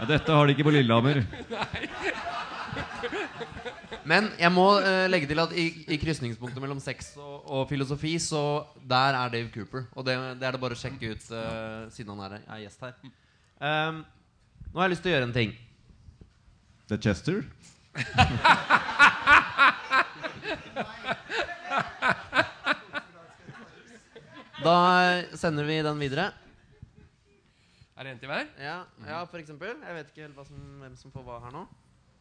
Speaker 2: Ja, dette har de ikke på Lillehammer. *laughs*
Speaker 1: Men jeg må eh, legge til at i, i krysningspunktet mellom sex og, og filosofi, så der er Dave Cooper. Og det, det er det bare å sjekke ut eh, siden han er, er gjest her. Um, nå har jeg lyst til å gjøre en ting.
Speaker 2: The Chester? *laughs*
Speaker 1: Da sender vi den videre.
Speaker 3: Er det en til hver?
Speaker 1: Ja, ja for eksempel. Jeg vet ikke helt hva som, hvem som får hva her nå.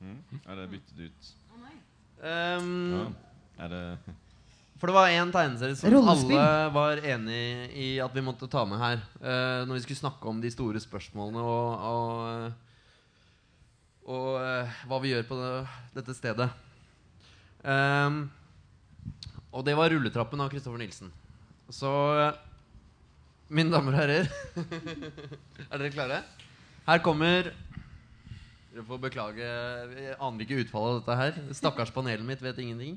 Speaker 2: Er det byttet ut?
Speaker 1: Um,
Speaker 2: Ja. Er det
Speaker 1: For det var én tegneserie som
Speaker 4: Rollespill.
Speaker 1: alle var enig i at vi måtte ta med her. Uh, når vi skulle snakke om de store spørsmålene og, og, og uh, hva vi gjør på det, dette stedet. Um, og det var 'Rulletrappen' av Kristoffer Nilsen. Så eh, mine damer og herrer *laughs* Er dere klare? Her kommer Dere får beklage, jeg aner ikke utfallet av dette her. Stakkars panelet mitt vet ingenting.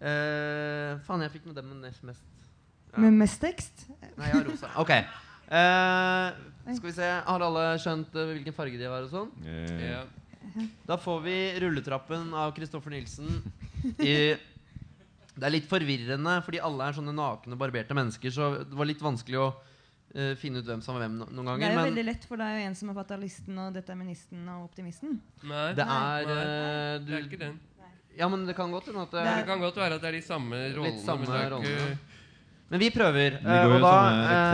Speaker 1: Uh, faen, jeg fikk med dem nest mest. Ja.
Speaker 4: Med mest tekst?
Speaker 1: Nei, jeg har rosa. Ok. Uh, skal vi se. Har alle skjønt uh, hvilken farge de har og sånn?
Speaker 2: Yeah.
Speaker 3: Yeah.
Speaker 1: Da får vi rulletrappen av Kristoffer Nilsen i Det er litt forvirrende, fordi alle er sånne nakne, barberte mennesker, så det var litt vanskelig å eh, finne ut hvem som er hvem no noen
Speaker 4: Det er jo
Speaker 1: Men
Speaker 4: veldig lett, for det er jo en som er fatalisten og deterministen og optimisten.
Speaker 3: Nei,
Speaker 1: det
Speaker 3: nei,
Speaker 1: er du,
Speaker 3: det er ikke den.
Speaker 1: Ja, men det kan godt hende at det
Speaker 3: Det
Speaker 1: er
Speaker 3: kan godt være at det er de samme rollene.
Speaker 1: samme
Speaker 3: men det er
Speaker 1: rollene. Men vi prøver.
Speaker 2: Vi
Speaker 1: eh,
Speaker 2: går jo
Speaker 1: og da,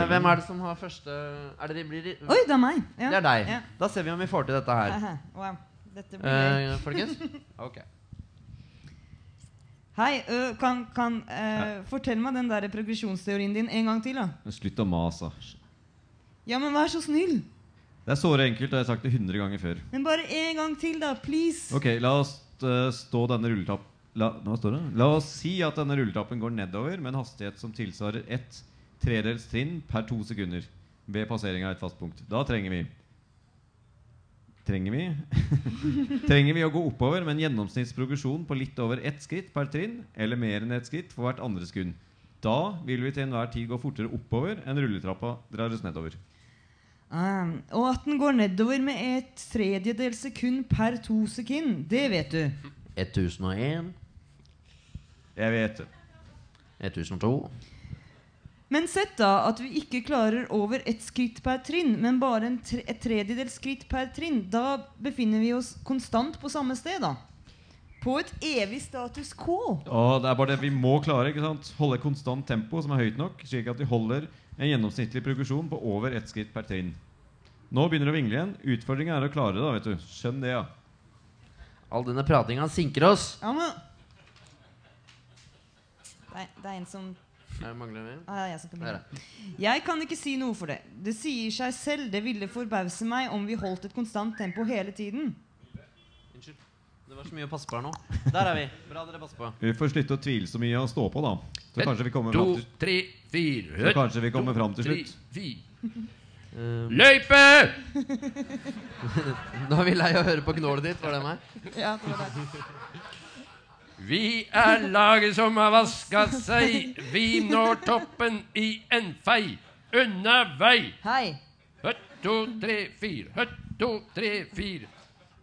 Speaker 1: eh, hvem er det som har første Er det de blir
Speaker 4: Oi, det er meg! Ja.
Speaker 1: Det er deg.
Speaker 4: Ja.
Speaker 1: Da ser vi om vi får til dette her.
Speaker 4: Aha, Wow. Dette blir gøy.
Speaker 1: Eh, folkens? *laughs* Ok.
Speaker 4: Hei, ø, kan, kan eh, fortell meg den der progresjonsteorien din en gang til, da.
Speaker 2: Slutt å mase.
Speaker 4: Ja, men vær så snill!
Speaker 2: Det er såre enkelt, jeg har sagt det 100 ganger før.
Speaker 4: Men bare en gang til, da. Please.
Speaker 2: Ok, la oss eh, stå denne rulletapp... La, står det? La oss si at denne rulletappen går nedover med en hastighet som tilsvarer ett tredels trinn per to sekunder ved passering av et fast punkt. Da trenger vi Trenger vi *laughs* Trenger vi å gå oppover med en gjennomsnittsprogresjon på litt over ett skritt per trinn, eller mer enn ett skritt for hvert andre sekund. Da vil vi til enhver tid gå fortere oppover enn rulletrappa drar oss nedover.
Speaker 4: Um, og at den går nedover med et tredjedels sekund per to sekund, det vet du.
Speaker 1: 1001,
Speaker 2: Jeg vet det.
Speaker 1: 1002
Speaker 4: Men sett da at vi ikke klarer over ett skritt per trinn, men bare en tre et tredjedels skritt per trinn. Da befinner vi oss konstant på samme sted, da. På et evig status quo.
Speaker 2: Ja, det er bare det vi må klare. ikke sant? Holde konstant tempo som er høyt nok, slik at vi holder en gjennomsnittlig progresjon på over ett skritt per trinn. Nå begynner det å vingle igjen. Utfordringen er å klare det. da, vet du. Skjønn det, ja.
Speaker 1: All denne pratinga sinker oss.
Speaker 4: Ja, men Nei, det er en som
Speaker 1: Her mangler vi.
Speaker 4: ah, jeg skal begynne. Jeg kan ikke si noe for det. Det sier seg selv. Det ville forbause meg om vi holdt et konstant tempo hele tiden.
Speaker 1: Unnskyld. Det var så mye å passe på her nå. Der er vi. Bra dere passer på.
Speaker 2: Vi får slutte å tvile så mye og stå på, da. Så kanskje vi kommer
Speaker 3: to,
Speaker 2: fram til,
Speaker 3: tre, fire
Speaker 2: så kanskje vi kommer fram til slutt.
Speaker 3: fire.
Speaker 1: Eh,
Speaker 3: Løype! *laughs*
Speaker 1: nå er vi lei av å høre på gnålet ditt. Var det meg?
Speaker 4: Ja, det var det.
Speaker 3: Vi er laget som har vaska seg. Vi når toppen i en fei. Unna vei.
Speaker 4: Hei.
Speaker 3: Høtt, to, tre, fire. Høtt, to, tre, fire.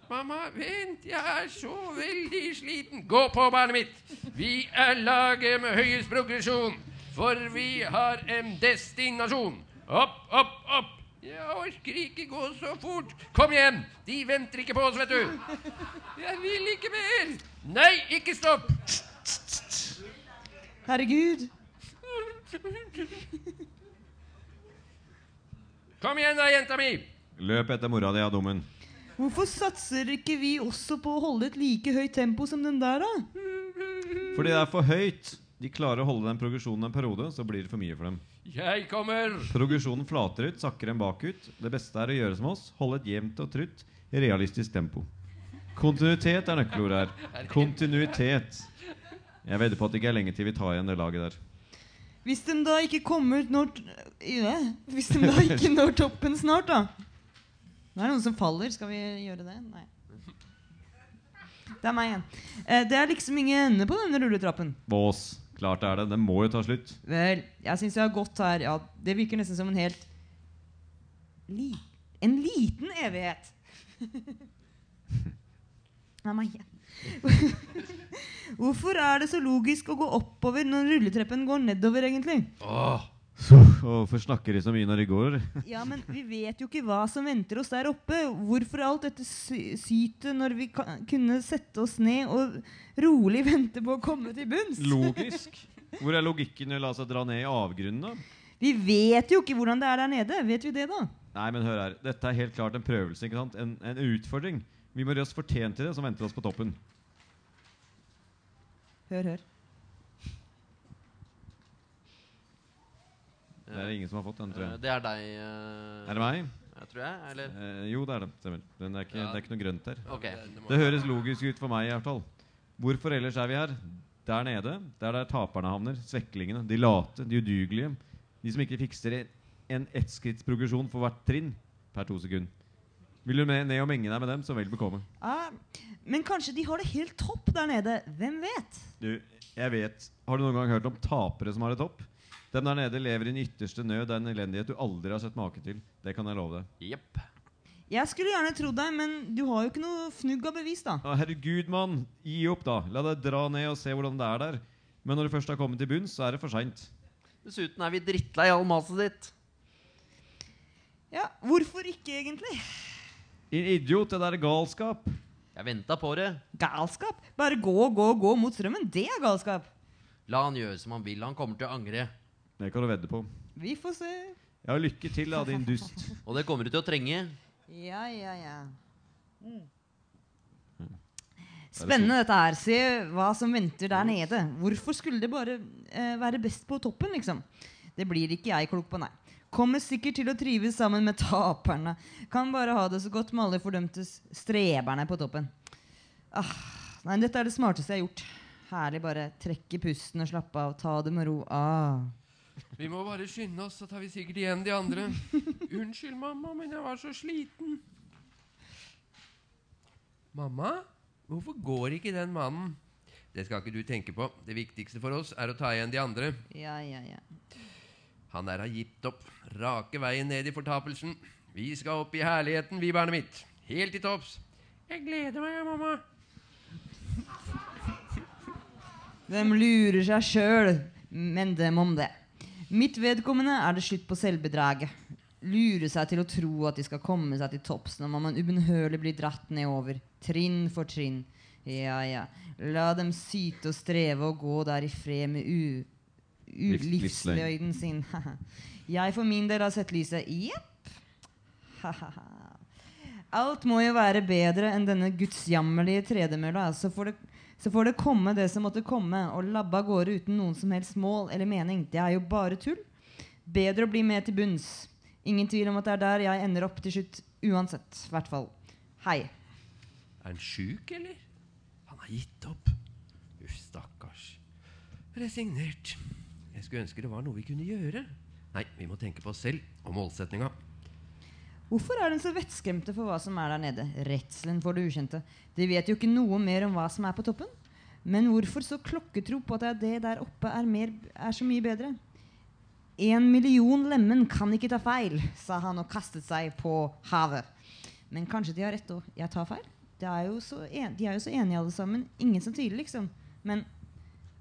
Speaker 3: Mamma, vent, jeg er så veldig sliten. Gå på, barnet mitt. Vi er laget med høyest progresjon, for vi har en destinasjon. Opp, opp, opp. Jeg orker ikke gå så fort. Kom igjen! De venter ikke på oss, vet du. Jeg vil ikke mer. Nei, ikke stopp.
Speaker 4: Herregud.
Speaker 3: Kom igjen da, jenta mi.
Speaker 2: Løp etter mora di, ja, dummen.
Speaker 4: Hvorfor satser ikke vi også på å holde et like høyt tempo som den der, da?
Speaker 2: Fordi det er for høyt. De klarer å holde den progresjonen en periode, så blir det for mye for dem.
Speaker 3: Jeg kommer.
Speaker 2: Progresjonen flater ut, sakker en bakut. Det beste er å gjøre som oss, holde et jevnt og trutt, realistisk tempo. Kontinuitet er nøkkelordet her. Kontinuitet. Jeg vedder på at det ikke er lenge til vi tar igjen det laget der.
Speaker 4: Hvis de da ikke kommer når ja, Hvis de da ikke når toppen snart, da? Nå er det noen som faller. Skal vi gjøre det? Nei. Det er meg igjen. Eh, det er liksom ingen ende på denne rulletrappen.
Speaker 2: Bås. Klart det er det. Den må jo ta slutt.
Speaker 4: Vel, jeg syns jeg har gått her Ja, det virker nesten som en helt li En liten evighet. Nei, meg igjen. Hvorfor er det så logisk å gå oppover når rulletreppen går nedover, egentlig?
Speaker 3: Åh,
Speaker 2: Hvorfor snakker de så mye når de går? *laughs*
Speaker 4: Ja, men vi vet jo ikke hva som venter oss der oppe. Hvorfor alt dette sy- sytet når vi kunne sette oss ned og rolig vente på å komme til bunns?
Speaker 2: Logisk. *laughs* Hvor er logikken i å la seg dra ned i avgrunnen, da?
Speaker 4: Vi vet jo ikke hvordan det er der nede. Vet vi det, da?
Speaker 2: Nei, men hør her. Dette er helt klart en prøvelse. ikke sant? En, en utfordring. Vi må gjøre oss fortjent til det som venter oss på toppen.
Speaker 4: Hør, hør.
Speaker 2: Det er det ingen som har fått den, tror
Speaker 1: Eh,
Speaker 2: jeg.
Speaker 1: Det er deg, eh,
Speaker 2: Er det meg?
Speaker 1: jeg tror jeg. Eller?
Speaker 2: Eh, jo, det er det. Stemmer. Men det er, ikke,
Speaker 3: Ja.
Speaker 2: det er ikke noe grønt her.
Speaker 1: Ok.
Speaker 2: Det høres logisk ut for meg i hvert fall. Hvorfor ellers er vi her? Der nede, der der taperne havner. Sveklingene. De late, de udugelige. De som ikke fikser en ettskrittsprogresjon for hvert trinn per to sekunder. Vil du med ned og menge deg med dem, så vel bekomme.
Speaker 4: Ah, men kanskje de har det helt topp der nede. Hvem vet?
Speaker 2: Du, jeg vet Har du noen gang hørt om tapere som har det topp? Dem der nede lever i den ytterste nød, en elendighet du aldri har sett make til. Det kan jeg love deg.
Speaker 1: Yep.
Speaker 4: Jeg skulle gjerne trodd deg, men du har jo ikke noe fnugg av bevis, da.
Speaker 2: Ja, herregud, mann! Gi opp, da. La deg dra ned og se hvordan det er der. Men når du først har kommet til bunns, så er det for seint.
Speaker 1: Dessuten er vi drittlei all maset ditt.
Speaker 4: Ja, Hvorfor ikke, egentlig?
Speaker 2: Din idiot, det der er galskap.
Speaker 1: Jeg venta på det.
Speaker 4: Galskap? Bare gå, gå, gå mot strømmen. Det er galskap.
Speaker 1: La han gjøre som han vil. Han kommer til å angre.
Speaker 2: Det kan du vedde på.
Speaker 4: Vi får se.
Speaker 2: Ja, lykke til, da, din dust.
Speaker 1: Og det kommer du til å trenge.
Speaker 4: Ja, ja, ja. Spennende dette her. Se hva som venter der nede. Hvorfor skulle det bare eh, være best på toppen, liksom? Det blir ikke jeg klok på, nei. Kommer sikkert til å trives sammen med taperne. Kan bare ha det så godt med alle fordømte streberne på toppen. Ah, nei, dette er det smarteste jeg har gjort. Herlig bare trekke pusten og slappe av. Ta det med ro. Ah.
Speaker 3: Vi må bare skynde oss, så tar vi sikkert igjen de andre. Unnskyld, mamma, men jeg var så sliten. Mamma, hvorfor går ikke den mannen? Det skal ikke du tenke på. Det viktigste for oss er å ta igjen de andre.
Speaker 4: Ja, ja, ja.
Speaker 3: Han der har gitt opp. Rake veien ned i fortapelsen. Vi skal opp i herligheten, vi, barnet mitt. Helt til topps. Jeg gleder meg, mamma.
Speaker 4: De lurer seg sjøl, men dem om det. Mitt vedkommende er det slutt på selvbedraget. Lure seg til å tro at de skal komme seg til topps når man ubønnhørlig blir dratt nedover, trinn for trinn. Ja, ja. La dem syte og streve og gå der i fred med u... u livsløyden sin. *laughs* Jeg for min del har sett lyset. Jepp. *laughs* Alt må jo være bedre enn denne gudsjammerlige tredemølla. Så får det så får det komme det som måtte komme, og labbe av gårde uten noen som helst mål eller mening. Det er jo bare tull. Bedre å bli med til bunns. Ingen tvil om at det er der jeg ender opp til slutt. Uansett. Hvert fall. Hei.
Speaker 3: Er han sjuk, eller? Han har gitt opp. Uff, stakkars. Resignert. Jeg skulle ønske det var noe vi kunne gjøre. Nei, vi må tenke på oss selv og målsetninga.
Speaker 4: Hvorfor er de så vettskremte for hva som er der nede? Redselen for det ukjente. De vet jo ikke noe mer om hva som er på toppen. Men hvorfor så klokketro på at det der oppe er, mer, er så mye bedre? En million lemen kan ikke ta feil, sa han og kastet seg på havet. Men kanskje de har rett òg. Jeg tar feil. De er, jo så en, jo så enige alle sammen. Ingen som tviler, liksom. Men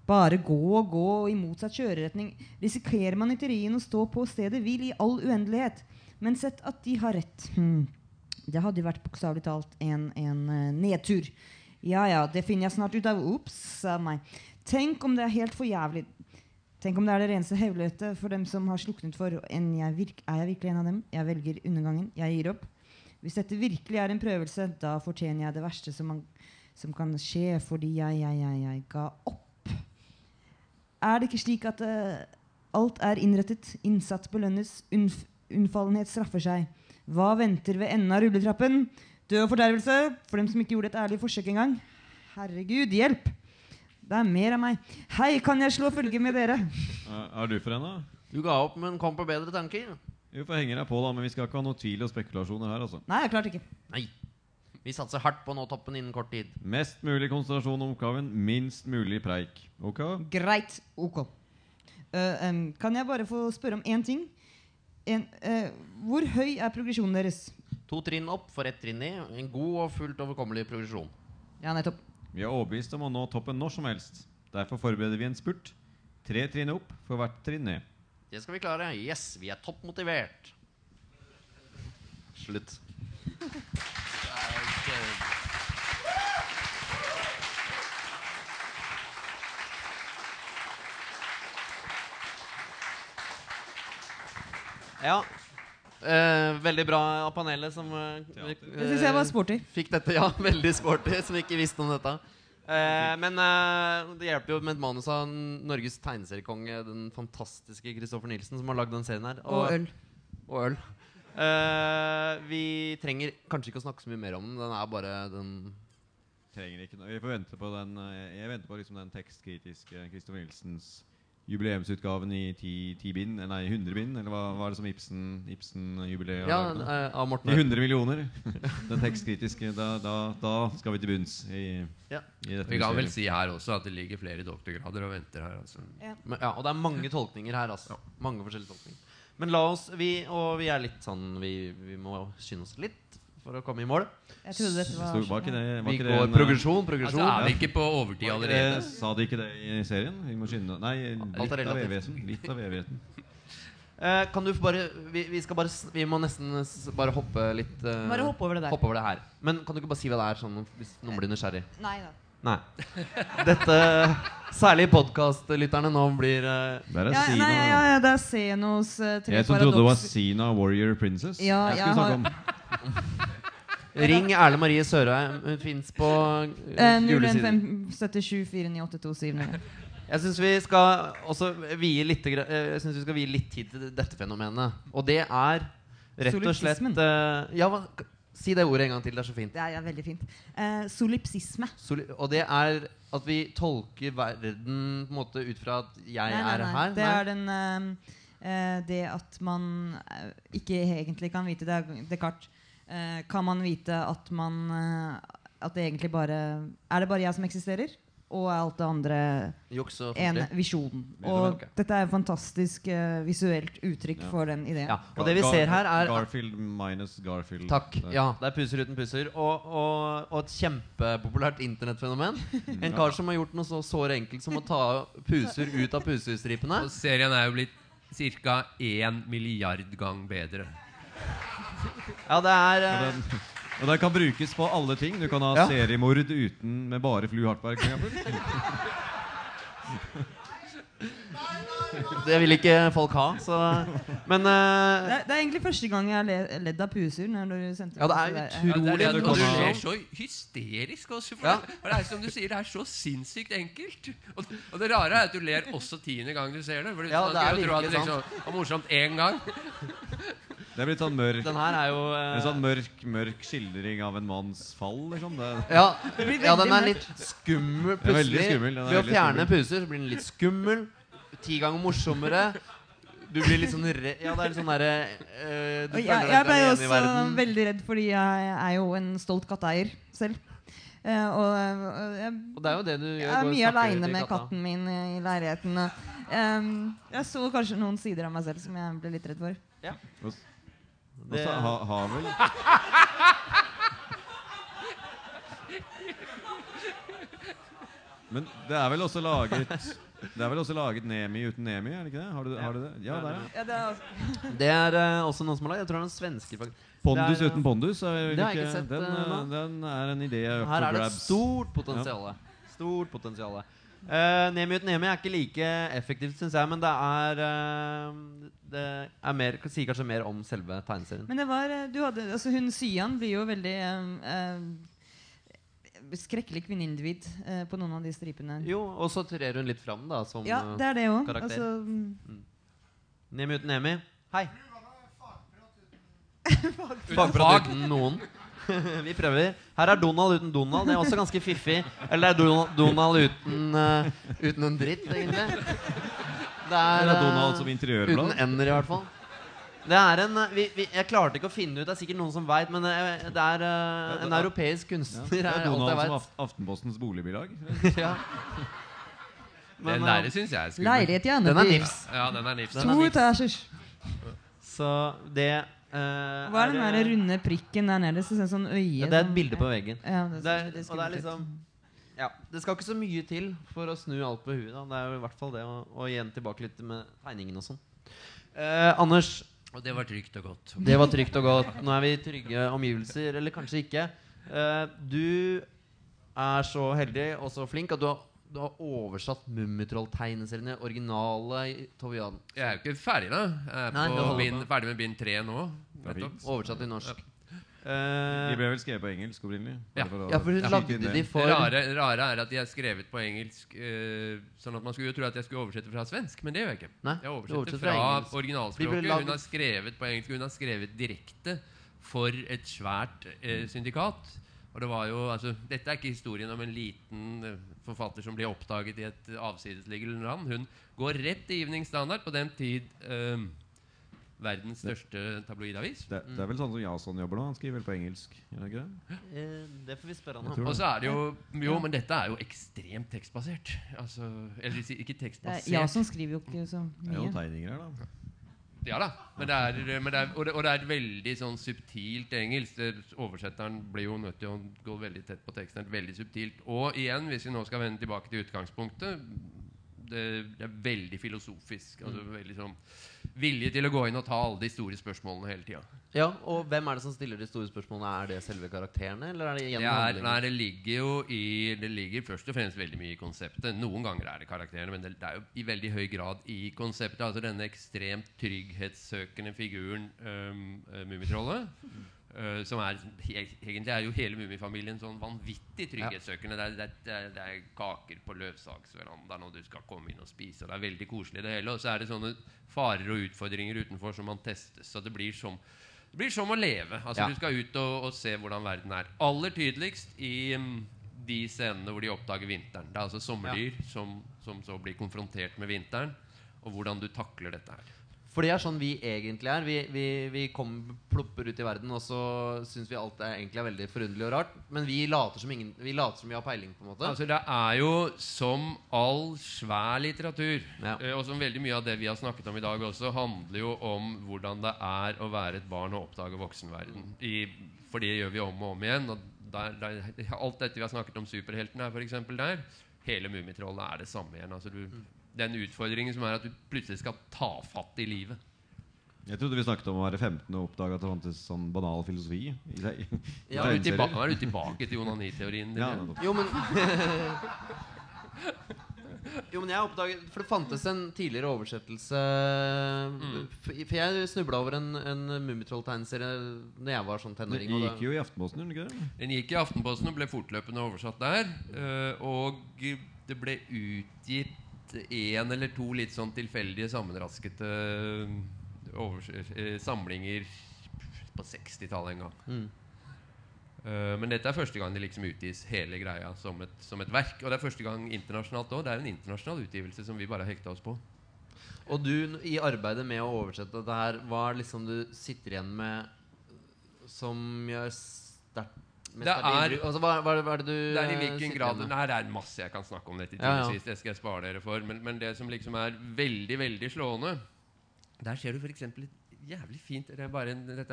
Speaker 4: bare gå og gå i motsatt kjøreretning. Risikerer man i teorien å stå på stedet hvil i all uendelighet? Men sett at de har rett. Hmm. Det hadde jo vært bokstavelig talt en, en uh, nedtur. Ja ja, det finner jeg snart ut av. Ops, sa meg. Tenk om det er helt for jævlig. Tenk om det er det reneste helvete for dem som har sluknet for en jeg virk, Er jeg virkelig en av dem? Jeg velger undergangen. Jeg gir opp. Hvis dette virkelig er en prøvelse, da fortjener jeg det verste som, man, som kan skje fordi jeg, jeg, jeg, jeg ga opp. Er det ikke slik at uh, alt er innrettet, innsatt belønnes, unnf unnfallenhet straffer seg? Hva venter ved enden av rulletrappen? Død og fordervelse for dem som ikke gjorde et ærlig forsøk engang. Herregud, hjelp! Det er mer av meg. Hei, kan jeg slå følge med dere?
Speaker 2: Er, du for en, da?
Speaker 1: Du ga opp, men kom på bedre tanker.
Speaker 2: Vi får henge deg på, da, men vi skal ikke ha noe tvil og spekulasjoner her. altså
Speaker 4: Nei, klart ikke.
Speaker 1: Nei. Vi satser hardt på å nå toppen innen kort tid.
Speaker 2: Mest mulig konsentrasjon om oppgaven, minst mulig preik. Ok?
Speaker 4: Greit. Ok. Uh, um, kan jeg bare få spørre om én ting? En, eh, hvor høy er progresjonen deres?
Speaker 1: To trinn opp for ett trinn ned. En god og fullt overkommelig progresjon.
Speaker 4: Ja, nettopp.
Speaker 2: Vi er overbevist om å nå toppen når som helst. Derfor forbereder vi en spurt. Tre trinn opp for hvert trinn ned.
Speaker 1: Det skal vi klare. Yes, vi er toppmotivert. Slutt. Ja. Eh, veldig bra av panelet som eh,
Speaker 4: Det syns jeg var sporty.
Speaker 1: fikk dette. Ja, *laughs* veldig sporty, som ikke visste om dette. Eh, men eh, det hjelper jo med et manus av Norges tegneseriekonge, den fantastiske Kristoffer Nilsen, som har lagd den serien her.
Speaker 4: Og øl.
Speaker 1: Og øl. Eh, vi trenger kanskje ikke å snakke så mye mer om den. Den er bare den
Speaker 2: Trenger ikke noe. Vi får vente på den eh, Jeg venter på liksom den tekstkritiske Kristoffer Nilsens jubileumsutgaven i ti, ti bind, nei 100 bind, eller hva var det som Ibsen, Ibsen-jubileet?
Speaker 1: Ja,
Speaker 2: har laget nå?
Speaker 1: eh, av Morten
Speaker 2: I 100 millioner. *laughs* Den tekstkritiske. Da, da, da skal vi til bunns i,
Speaker 1: Ja.
Speaker 2: i dette
Speaker 3: Vi kan vel si her også at det ligger flere doktorgrader og venter her. Altså.
Speaker 1: Men, ja, og det er mange tolkninger her, altså. Mange forskjellige tolkninger. Men la oss vi, Og vi er litt sånn Vi, vi må skynde oss litt for å komme i mål.
Speaker 4: Jeg trodde dette var
Speaker 2: Sto- var ikke det, var
Speaker 1: Vi
Speaker 2: ikke det
Speaker 1: går
Speaker 2: en,
Speaker 1: progresjon,
Speaker 3: Altså, er vi ikke på overtid
Speaker 2: allerede?
Speaker 3: allerede?
Speaker 2: Sa de ikke det i serien? Vi må skynde Nei,
Speaker 1: Alt
Speaker 2: litt
Speaker 1: er
Speaker 2: av evigheten. Litt av evigheten. *laughs*
Speaker 1: Eh, kan du bare vi, vi skal bare Vi må nesten s- bare hoppe litt eh,
Speaker 4: Bare hoppe over det der.
Speaker 1: hoppe over det her. Men kan du ikke bare si hva det er, sånn hvis noen blir nysgjerrig?
Speaker 4: Nei da.
Speaker 1: Nei. *laughs* Dette Særlig podkastlytterne nå blir eh,
Speaker 2: Det er
Speaker 4: Ja,
Speaker 2: Sina.
Speaker 4: nei, ja, ja, det er Senos uh, tre
Speaker 2: Jeg som trodde det var. Sina Warrior Princess.
Speaker 4: Ja,
Speaker 2: jeg
Speaker 4: jeg
Speaker 2: skulle
Speaker 4: har-
Speaker 2: snakke om *laughs*
Speaker 1: Ring Erle Marie Sørheim. Hun fins på julesiden. gule sider.
Speaker 4: 01577498279.
Speaker 1: Jeg syns vi skal også vie litt, eh, jeg synes vi skal vie litt tid til dette fenomenet. Og det er rett og slett eh, Ja, hva, si det ordet en gang til. Det er så fint.
Speaker 4: Det er ja, veldig fint. Uh, solipsisme.
Speaker 1: Soli og det er at vi tolker verden på en måte ut fra at jeg
Speaker 4: Nei, nei,
Speaker 1: er her.
Speaker 4: Det er den uh, eh, Det at man eh, ikke egentlig kan vite Det er Descartes. Eh, kan man vite at man eh, At det egentlig bare Er det bare jeg som eksisterer? Og er alt det andre en visjon? Og dette er et fantastisk uh, visuelt uttrykk
Speaker 2: Ja.
Speaker 4: for den ideen.
Speaker 1: Ja, og det vi ser her, er
Speaker 2: Garfield minus Garfield.
Speaker 1: Takk. Ja, det er puser uten pusser. Og, og, og et kjempepopulært internettfenomen. En kar som har gjort noe så såre enkelt som å ta puser ut av pusestripene.
Speaker 3: Og serien er jo blitt ca. 1 milliard gang bedre.
Speaker 1: Ja, det er
Speaker 2: Og
Speaker 1: eh,
Speaker 2: den, og den kan brukes på alle ting. Du kan ha
Speaker 1: Ja.
Speaker 2: seriemord uten med bare Flu Hartberg. for eksempel. *laughs*
Speaker 1: Det vil ikke folk ha, så Men
Speaker 4: Det,
Speaker 1: eh,
Speaker 4: er, det er egentlig første gang jeg har le- ledd av puser. Når du sendte
Speaker 1: Ja, det er
Speaker 4: meg
Speaker 3: Ja, det er det,
Speaker 1: Utrolig
Speaker 3: og du
Speaker 2: morsomt.
Speaker 3: ler så hysterisk også. For
Speaker 1: Ja.
Speaker 3: det, for det er som du sier, det er så sinnssykt enkelt. Og, og det rare er at du ler også tiende gang du ser det. For
Speaker 1: Ja, det er
Speaker 3: man sant tro at
Speaker 1: virkelig
Speaker 3: liksom var morsomt én gang.
Speaker 2: Det er blitt sånn mørk,
Speaker 1: den her er jo eh,
Speaker 2: en sånn mørk, mørk skildring av en manns fall. Liksom. Det,
Speaker 1: ja, ja, den er litt skummel
Speaker 2: Den er veldig
Speaker 1: plutselig.
Speaker 2: skummel, den er
Speaker 1: Ved å
Speaker 2: veldig
Speaker 1: fjerne
Speaker 2: skummel.
Speaker 1: puser så blir den litt skummel. Ti ganger morsommere. Du blir litt sånn redd Ja, det er litt sånn derre eh, Du
Speaker 4: Og jeg,
Speaker 1: føler
Speaker 4: jeg
Speaker 1: deg
Speaker 4: ble også
Speaker 1: alene i verden.
Speaker 4: veldig redd, fordi jeg er jo en stolt katteeier selv. Eh, og eh, jeg,
Speaker 1: Og det er jo det du gjør.
Speaker 4: jeg er
Speaker 1: går og
Speaker 4: mye
Speaker 1: snakker
Speaker 4: aleine
Speaker 1: til
Speaker 4: med
Speaker 1: katta.
Speaker 4: katten min i leiligheten. og, em, jeg så kanskje noen sider av meg selv som jeg ble litt redd for.
Speaker 2: og, og
Speaker 1: Det-
Speaker 2: så ha, har vel Men det er vel også laget Det er vel også laget Nemi uten Nemi? er det ikke det? Har du, har du det? Ja, der, ja.
Speaker 4: Ja, det er også.
Speaker 1: Det er uh, også noen som har lagd. Jeg tror det er noen svensker. faktisk.
Speaker 2: Pondus
Speaker 1: er,
Speaker 2: uten pondus. Er
Speaker 1: Det har jeg
Speaker 2: ikke,
Speaker 1: ikke sett,
Speaker 2: den,
Speaker 1: eh,
Speaker 2: eh, den er en idé up
Speaker 1: Her er det et stort potensial. Stort potensial. Uh, Nemi uten Nemi er ikke like effektivt, syns jeg, men det er uh, Det er mer, sier kanskje mer om selve tegneserien.
Speaker 4: men det var eh, du hadde, altså Hun Syan blir jo veldig uh, eh, skrekkelig kvinneindivid eh, på noen av de stripene.
Speaker 1: Jo, og så trer hun litt fram, da, som
Speaker 4: Ja,
Speaker 1: eh,
Speaker 4: det er det også.
Speaker 1: karakter.
Speaker 4: Altså, mm,
Speaker 1: Nemi uten Nemi. Hei. *laughs* Fagprat uten noen. *laughs* Vi prøver. Her er Donald uten Donald. Det er også ganske fiffig. Eller det er Donald, Donald uten, uh, uten en dritt, egentlig. Det er,
Speaker 2: Eller Donald som interiørblad.
Speaker 1: Uten ender, i hvert fall. Det er en eh, vi, vi, Jeg klarte ikke å finne ut, det er sikkert noen som veit, men eh, det er uh, en europeisk
Speaker 2: Ja.
Speaker 1: kunstner.
Speaker 2: Det er
Speaker 1: er alt
Speaker 2: Donald
Speaker 1: jeg
Speaker 2: som. Aft Aftenpostens boligbilag. *laughs*
Speaker 1: Ja. Men,
Speaker 3: Den
Speaker 1: eh,
Speaker 3: der syns jeg er skummel.
Speaker 4: Leilighet i
Speaker 1: den er
Speaker 4: Andeby.
Speaker 1: nifs.
Speaker 3: Ja, den er nifs.
Speaker 1: Er
Speaker 4: To etasjer.
Speaker 1: Så det eh,
Speaker 4: Hva er den der runde prikken der nede? Så det sånn øye
Speaker 1: Ja, det er et bilde på veggen.
Speaker 4: Ja, det,
Speaker 1: Det er,
Speaker 4: det
Speaker 1: og det er liksom ja, Det skal ikke så mye til for å snu alt på huet. Da. Det er jo i hvert fall det å, å igjen tilbake litt med tegningen og sånn. Uh, Anders,
Speaker 3: Og det var trygt og godt.
Speaker 1: det var trygt og godt. Nå er vi i trygge omgivelser. Eller kanskje ikke. Uh, du er så heldig og så flink at du har, du har oversatt Mummitroll-tegneseriene originale i Tovian.
Speaker 3: Jeg er jo ikke ferdig, da. Jeg er
Speaker 1: Nei, holder
Speaker 3: ferdig med bind tre nå.
Speaker 2: Er.
Speaker 1: Oversatt til norsk.
Speaker 2: De
Speaker 1: Eh,
Speaker 2: ble vel skrevet på engelsk opprinnelig?
Speaker 3: Ja.
Speaker 1: Ja, for hun lagde de for
Speaker 3: rare, rare er at de er skrevet på engelsk, uh, sånn at man skulle jo tro at jeg skulle oversette fra svensk, men det gjør jeg ikke.
Speaker 1: Nei,
Speaker 3: Jeg oversetter fra,
Speaker 1: fra
Speaker 3: originalspråket.
Speaker 1: lagd-
Speaker 3: Hun har skrevet på engelsk, hun har skrevet direkte for et svært uh, syndikat. Og det var jo, altså, Dette er ikke historien om en liten eh, forfatter som blir oppdaget i et avsidesliggende land. Hun går rett til Evening Standard, på den tid eh, verdens største tabloidavis.
Speaker 2: Det, det er vel sånn som Jason jobber nå? Han skriver vel på engelsk? Er ikke det?
Speaker 1: eh, Det får vi spørre han om.
Speaker 3: Og så er det jo Jo, men dette er jo ekstremt tekstbasert. Altså, eller ikke
Speaker 4: er,
Speaker 3: tekstbasert.
Speaker 4: Jason skriver jo ikke så mye.
Speaker 2: Det er jo tegninger her, da.
Speaker 3: Ja da. Men det er, men det er, og, det, og det er veldig sånn subtilt engelsk. Oversetteren blir jo nødt til å gå veldig tett på teksten. Veldig subtilt. Og igjen, hvis vi nå skal vende tilbake til utgangspunktet Det, det er veldig filosofisk. Altså veldig sånn Vilje til å gå inn og ta alle de store spørsmålene hele tida.
Speaker 1: Ja, og hvem er det som stiller de store spørsmålene? Er det selve karakterene, eller er det
Speaker 3: Det,
Speaker 1: gjennom
Speaker 3: er, nei, det ligger jo i Det ligger først og fremst veldig mye i konseptet. Noen ganger er det karakterene, men det, det er jo i veldig høy grad i konseptet. Altså denne ekstremt trygghetssøkende figuren um, Mummitrollet. Uh, som er he, Egentlig er jo hele Mummifamilien sånn vanvittig trygghetssøkende. Det er, det, er, det, er, det er kaker på løvsaksverandaen, og du skal komme inn og spise. Og det er veldig koselig, det hele. Og så er det sånne farer og utfordringer utenfor som man testes. Så det blir som det blir som å leve. Altså
Speaker 1: Ja.
Speaker 3: Du skal ut og, og se hvordan verden er. Aller tydeligst i um, de scenene hvor de oppdager vinteren. Det er altså sommerdyr som, som så blir konfrontert med vinteren, og hvordan du takler dette her.
Speaker 1: For det er sånn vi egentlig er. Vi, vi, vi kommer, plopper ut i verden, og så syns vi alt er egentlig er veldig forunderlig og rart. Men vi later som, ingen, vi, later som vi har peiling, på en måte.
Speaker 3: Altså Det er jo som all svær litteratur,
Speaker 1: Ja.
Speaker 3: eh, og som veldig mye av det vi har snakket om i dag også, handler jo om hvordan det er å være et barn og oppdage voksenverden. I, for det gjør vi om og om igjen. Og der, der, alt dette vi har snakket om superheltene her, f.eks. der, hele Mummitrollet er det samme igjen. Altså du, den utfordringen som er at du plutselig skal ta fatt i livet.
Speaker 2: Jeg trodde vi snakket om å være 15 og oppdage at det fantes sånn banal filosofi. I, *laughs* i
Speaker 1: Ja,
Speaker 3: er du tilbake, er du tilbake til onaniteorien din.
Speaker 2: Ja,
Speaker 1: Jo, men Jo, men jeg oppdaget For det fantes en tidligere oversettelse For for jeg snubla over en, en Mummitroll-tegneserie Når jeg var sånn
Speaker 2: Det
Speaker 1: tenåring. Den
Speaker 2: gikk jo i Aftenposten, gjorde den ikke det?
Speaker 3: Den gikk i Aftenposten og ble fortløpende oversatt der. eh, Og det ble utgitt én eller to litt sånn tilfeldige, sammenraskete overs eh, samlinger på 60-tallet en gang.
Speaker 1: Mm.
Speaker 3: Uh, men dette er første gang det liksom utgis hele greia som et, som et verk. Og det er første gang internasjonalt òg. Det er en internasjonal utgivelse som vi bare har hekta oss på.
Speaker 1: Og du, i arbeidet med å oversette dette her, hva er liksom du sitter igjen med som gjør sterkt
Speaker 3: Det er-
Speaker 1: altså, hva, hva, hva er det du
Speaker 3: Det er i hvilken grad Det her er masse jeg kan snakke om dette til
Speaker 1: Ja, ja.
Speaker 3: sist. Det skal jeg spare dere for. Men, men det som liksom er veldig, veldig slående Der ser du f.eks. et jævlig fint. Det er, en, eh, det,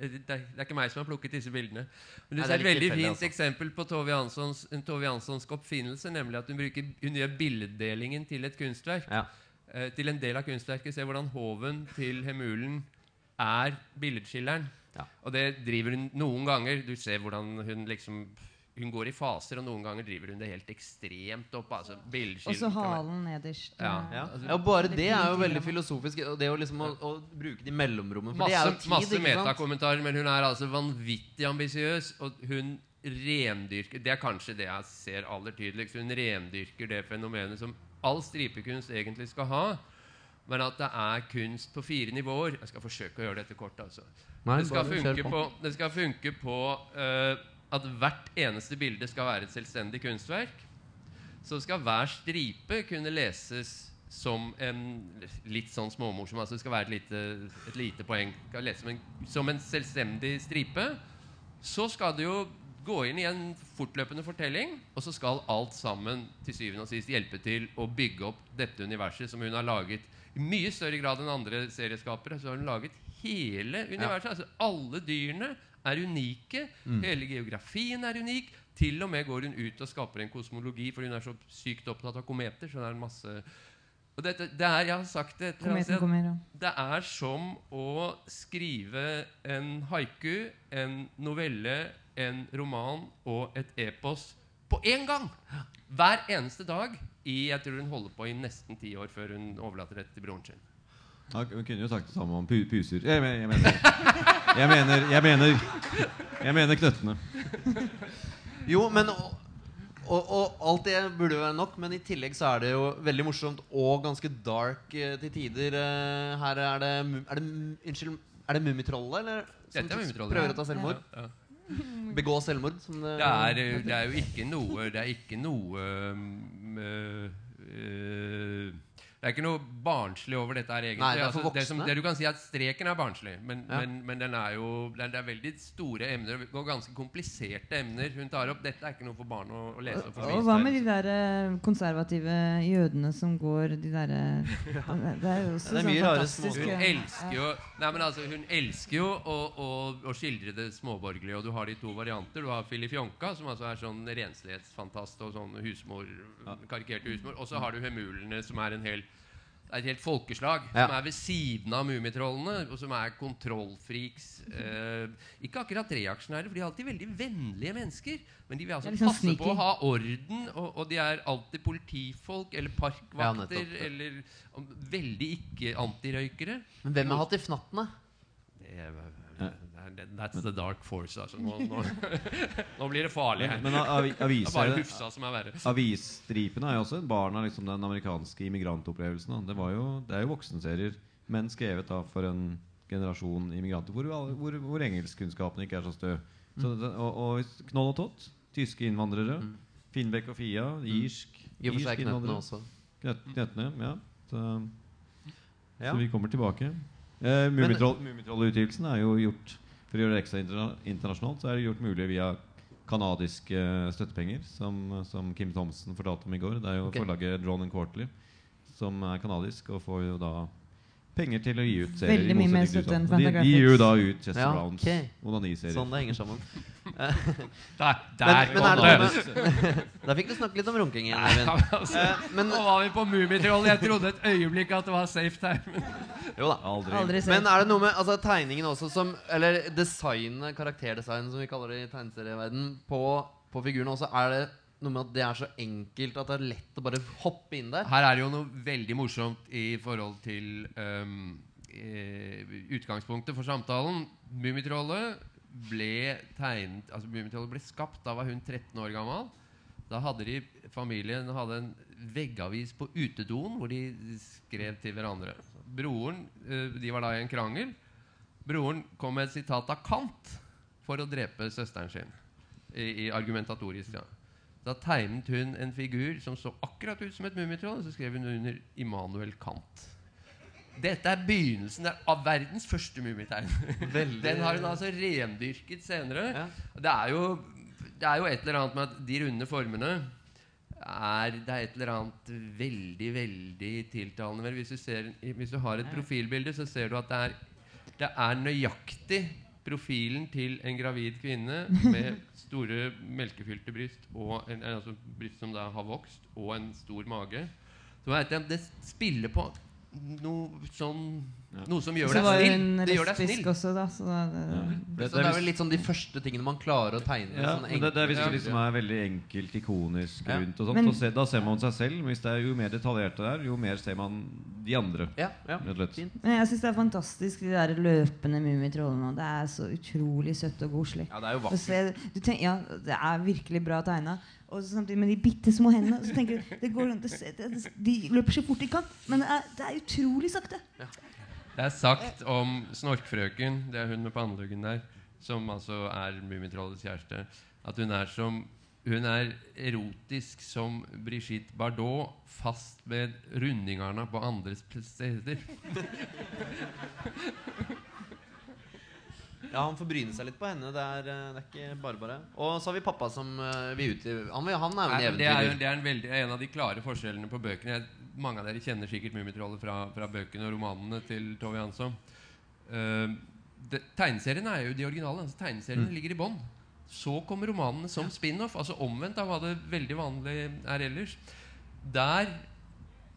Speaker 3: er, det er ikke meg som har plukket disse bildene. Men du ser
Speaker 1: er
Speaker 3: et veldig fint
Speaker 1: altså.
Speaker 3: eksempel på Tove Janssons, Tove Janssonsk oppfinnelse, nemlig at hun, bruker, hun gjør billeddelingen til et kunstverk.
Speaker 1: Ja.
Speaker 3: Eh, til en del av kunstverket. Se hvordan hoven til Hemulen er billedskilleren.
Speaker 1: Ja.
Speaker 3: Og det driver hun noen ganger. Du ser hvordan hun liksom Hun går i faser, og noen ganger driver hun det helt ekstremt opp. Altså,
Speaker 4: Og så halen nederst.
Speaker 3: Ja.
Speaker 1: Ja.
Speaker 3: Altså,
Speaker 1: ja, og bare
Speaker 4: det
Speaker 1: er jo veldig filosofisk. Og det å liksom å, å bruke de mellomrommene. For det er jo
Speaker 3: Masse,
Speaker 1: tid,
Speaker 3: masse metakommentarer, men hun er altså vanvittig ambisiøs. Og hun rendyrker Det er kanskje det jeg ser aller tydeligst. Hun rendyrker det fenomenet som all stripekunst egentlig skal ha. Men at det er kunst på fire nivåer. Jeg skal forsøke å gjøre dette kort. altså
Speaker 1: Nei,
Speaker 3: det, skal funke
Speaker 1: på.
Speaker 3: det skal funke på uh, at hvert eneste bilde skal være et selvstendig kunstverk. Så skal hver stripe kunne leses som en litt sånn småmorsom altså Det skal være et lite, et lite poeng. Skal lese som en, som en selvstendig stripe. Så skal det jo gå inn i en fortløpende fortelling, og så skal alt sammen til syvende og sist hjelpe til å bygge opp dette universet som hun har laget i mye større grad enn andre serieskapere. Så har hun laget hele universet. Altså alle dyrene er unike. Hele geografien er unik. Til og med går hun ut og skaper en kosmologi, for hun er så sykt opptatt av kometer. Så det er en masse og dette, det er, Jeg har sagt det et eller annet
Speaker 4: Kometen
Speaker 3: sted.
Speaker 4: kommer. Og.
Speaker 3: Det er som å skrive en haiku, en novelle, en roman og et epos på én gang! Hver eneste dag. I, jeg tror hun holder på i nesten ti år før hun overlater det til broren sin.
Speaker 2: Ja, Hun kunne jo sagt det samme om pu puser. Jeg, mener, jeg mener Jeg mener Jeg mener, jeg mener knøttene.
Speaker 1: Jo, men og, og, og alt det burde jo være nok, men i tillegg så er det jo veldig morsomt og ganske dark eh, til tider. Eh, her er det, mu- er det Unnskyld, er det Mummitrollet, eller? Som
Speaker 3: Dette er Mummitrollet.
Speaker 1: Prøver å ta selvmord?
Speaker 3: Ja, ja.
Speaker 1: Begå selvmord? Som det,
Speaker 3: Det er, eh, det er jo ikke noe Det er ikke noe Med øh, øh, Det er ikke noe barnslig over dette her, egentlig.
Speaker 1: Nei, det er for
Speaker 3: altså, det, som, det du kan si er at Streken er barnslig, men,
Speaker 1: Ja.
Speaker 3: men, men den er jo det er, veldig store emner og ganske kompliserte emner hun tar opp. Dette er ikke noe for barn å, å lese. Og,
Speaker 4: Og hva med de der eh, konservative jødene som går de derre *laughs* Det er jo også
Speaker 1: Det er
Speaker 4: sånn
Speaker 1: mye
Speaker 4: fantastisk
Speaker 3: Hun
Speaker 4: eh,
Speaker 3: elsker jo Nei, men altså, hun elsker jo å, å, å skildre det småborgerlige. Og du har de to varianter. Du har Filip Jonka, som altså er sånn renslighetsfantast og sånn husmor, karikert husmor. Og så har du Hemulene, som er en hel det er et helt folkeslag
Speaker 1: Ja.
Speaker 3: som er ved siden av Mummitrollene, og som er kontrollfreaks. Eh, ikke akkurat reaksjonære, for de er alltid veldig vennlige mennesker. Men de vil altså
Speaker 4: liksom
Speaker 3: passe på å ha orden, og, og de er alltid politifolk eller parkvakter
Speaker 1: ja,
Speaker 3: eller om, veldig ikke-antirøykere.
Speaker 1: Men hvem har hatt i fnattene?
Speaker 3: Det det That's the dark force. Altså. Nå, nå, *laughs* nå blir det farlig her.
Speaker 2: Men
Speaker 3: bare
Speaker 2: aviser,
Speaker 3: Hufsa som er verre.
Speaker 2: avisstripene er jo også barn av liksom den amerikanske immigrantopplevelsen. Det, var jo, det er jo voksenserier, men skrevet da for en generasjon immigranter hvor, hvor, hvor engelskkunnskapene ikke er så stø. Så og, og Knoll og Tott, tyske innvandrere. Finnbekk og Fia, irsk.
Speaker 1: I og for seg knøttene også.
Speaker 2: Knøtt, knøttene, ja. Så,
Speaker 1: Ja.
Speaker 2: så vi kommer tilbake. Eh, Mummitroll- Mummitroll-utgivelsen er jo gjort For å gjøre det ekstra internasjonalt, så er det gjort mulig via kanadiske eh, støttepenger, som, som Kim Thomsen fortalte om i går. Det er jo
Speaker 1: okay.
Speaker 2: forlaget Drone and Quarterly, som er kanadisk, og får jo da penger til å gi ut serier.
Speaker 4: Veldig mye mer støtte enn
Speaker 2: USA. de, de
Speaker 4: Fantagraphics.
Speaker 2: gir jo da ut Chester
Speaker 1: Ja,
Speaker 2: Browns
Speaker 1: okay.
Speaker 2: onaniserier.
Speaker 1: Sånn det henger sammen. *laughs*
Speaker 3: Der, der
Speaker 1: men men Der *laughs* fikk du snakke litt om runking igjen.
Speaker 3: Nei,
Speaker 1: Eivind. *laughs*
Speaker 3: altså,
Speaker 1: Eh, men,
Speaker 3: Nå var vi på Mummitrollet. Jeg trodde et øyeblikk at det var safe time.
Speaker 1: jo da.
Speaker 2: Aldri.
Speaker 4: Aldri.
Speaker 1: Men er det noe med altså, tegningen også som Eller designet, karakterdesign, som vi kaller det i tegneserieverden på, på figurene også. Er det noe med at det er så enkelt at det er lett å bare hoppe inn der?
Speaker 3: Her er det jo noe veldig morsomt i forhold til um, utgangspunktet for samtalen. Mummitrollet ble tegnet Altså Mummitrollet ble skapt Da var hun 13 år gammel. Da hadde de familien hadde en veggavis på utedoen hvor de skrev til hverandre. Broren eh, De var da i en krangel. Broren kom med et sitat av Kant for å drepe søsteren sin. I, i argumentatorisk ja. Da tegnet hun en figur som så akkurat ut som et mummitroll, og så skrev hun under Immanuel Kant. Dette er begynnelsen av verdens første mummitegn. Den har hun altså rendyrket senere.
Speaker 1: Ja.
Speaker 3: Det, er jo, det er jo et eller annet med at de runde formene er, Det er et eller annet veldig, veldig tiltalende hvis du, ser, hvis du har et profilbilde, så ser du at det er Det er nøyaktig profilen til en gravid kvinne med store melkefylte bryst en, altså bryst som da har vokst, og en stor mage. Så jeg, det spiller på noe sånn Noe som gjør deg snill. Det gjør deg snill.
Speaker 4: også, da. Så da
Speaker 1: Så
Speaker 2: Det,
Speaker 1: det er vel litt sånn de første tingene man klarer å tegne.
Speaker 2: ja,
Speaker 1: sånn
Speaker 2: det, det er hvis det liksom er veldig enkelt, ikonisk
Speaker 1: Ja.
Speaker 2: rundt og sånt,
Speaker 4: Men-
Speaker 2: så se, da ser man seg selv. Men hvis det er jo mer detaljert det er, jo mer ser man de andre.
Speaker 1: Ja, ja.
Speaker 4: Men jeg syns det er fantastisk, de der løpende mummitrollene. Det er så utrolig søtt og koselig.
Speaker 1: Ja, det er jo vakkert.
Speaker 4: du tenker, ja, det er virkelig bra tegna. Og så samtidig med de bitte små hendene. Så tenker du, det går, an- det, det, det, De løper så fort de kan, men det er, det er utrolig sakte.
Speaker 3: Det er sagt om Snorkfrøken, det er hun med panneluggen der, som altså er Mummitrollets kjæreste, at hun er som hun er erotisk som Brigitte Bardot, fast med rundingarna på andres steder. *laughs*
Speaker 1: Ja, han får bryne seg litt på henne. Det er, eh, det er ikke bare bare. Og så har vi pappa som eh, vil ut i Han, han er jo en
Speaker 3: Nei, det, er, det er en, veldig, en av de klare forskjellene på bøkene. Jeg, mange av dere kjenner sikkert Mummitrollet fra, fra bøkene og romanene til Tove Jansson. Uh, det, tegneseriene er jo de originale. Altså tegneseriene ligger i bånn. Så kommer romanene som spin-off. Altså omvendt av hva det veldig vanlig er ellers. Der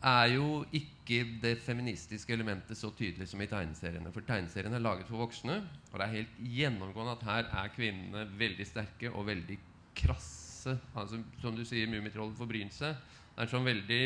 Speaker 3: er jo ikke det feministiske elementet så tydelig som i tegneseriene. For tegneseriene er laget for voksne, og det er helt gjennomgående at her er kvinnene veldig sterke og veldig krasse. Altså, som du sier, Mummitrollet får brynt seg. Det er, sånn veldig,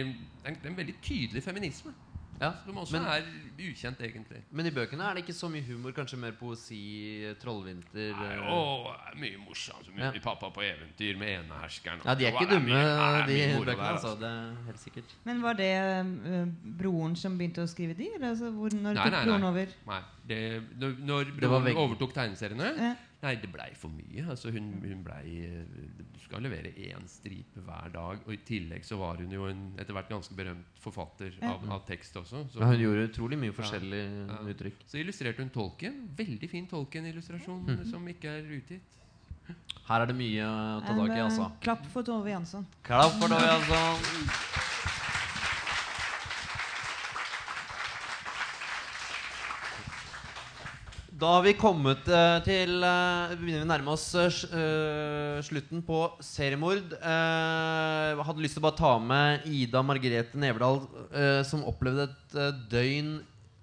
Speaker 3: er en veldig tydelig feminisme.
Speaker 1: Ja,
Speaker 3: Som også
Speaker 1: men,
Speaker 3: er ukjent, egentlig.
Speaker 1: men i bøkene er det ikke så mye humor. Kanskje mer poesi, trollvinter
Speaker 3: Nei,
Speaker 1: eh,
Speaker 3: å, mye morsomt. Så mye
Speaker 1: Ja.
Speaker 3: pappa på eventyr med eneherskeren.
Speaker 1: Ja, de er ikke dumme,
Speaker 3: mye- er
Speaker 1: de bøkene.
Speaker 3: der,
Speaker 1: Altså. Det er helt sikkert.
Speaker 4: Men var det uh, broren som begynte å skrive de? Eller altså, hvor, når
Speaker 3: Nei,
Speaker 4: tok
Speaker 3: nei,
Speaker 4: broren
Speaker 3: nei.
Speaker 4: over?
Speaker 3: Nei, det, når, når broren overtok tegneseriene
Speaker 4: Ja.
Speaker 3: Nei, det blei for mye. Altså, hun, hun blei eh, Du skal levere én stripe hver dag. Og i tillegg så var hun jo en etter hvert ganske berømt forfatter av, av tekst også. Så,
Speaker 1: ja, hun gjorde utrolig mye forskjellig
Speaker 3: Ja.
Speaker 1: uttrykk.
Speaker 3: så illustrerte hun tolken. Veldig fin Tolkien-illustrasjon
Speaker 1: Mhm.
Speaker 3: som ikke er utgitt.
Speaker 1: Her er det mye å ta tak i,
Speaker 4: øh,
Speaker 1: altså.
Speaker 4: Klapp for Tove Jansson.
Speaker 1: Klapp for Tove altså. Da har vi kommet eh, til eh, Vi begynner å nærme oss eh, slutten på seriemord. Jeg hadde lyst til å bare ta med Ida Margrethe Neverdal, som opplevde et døgn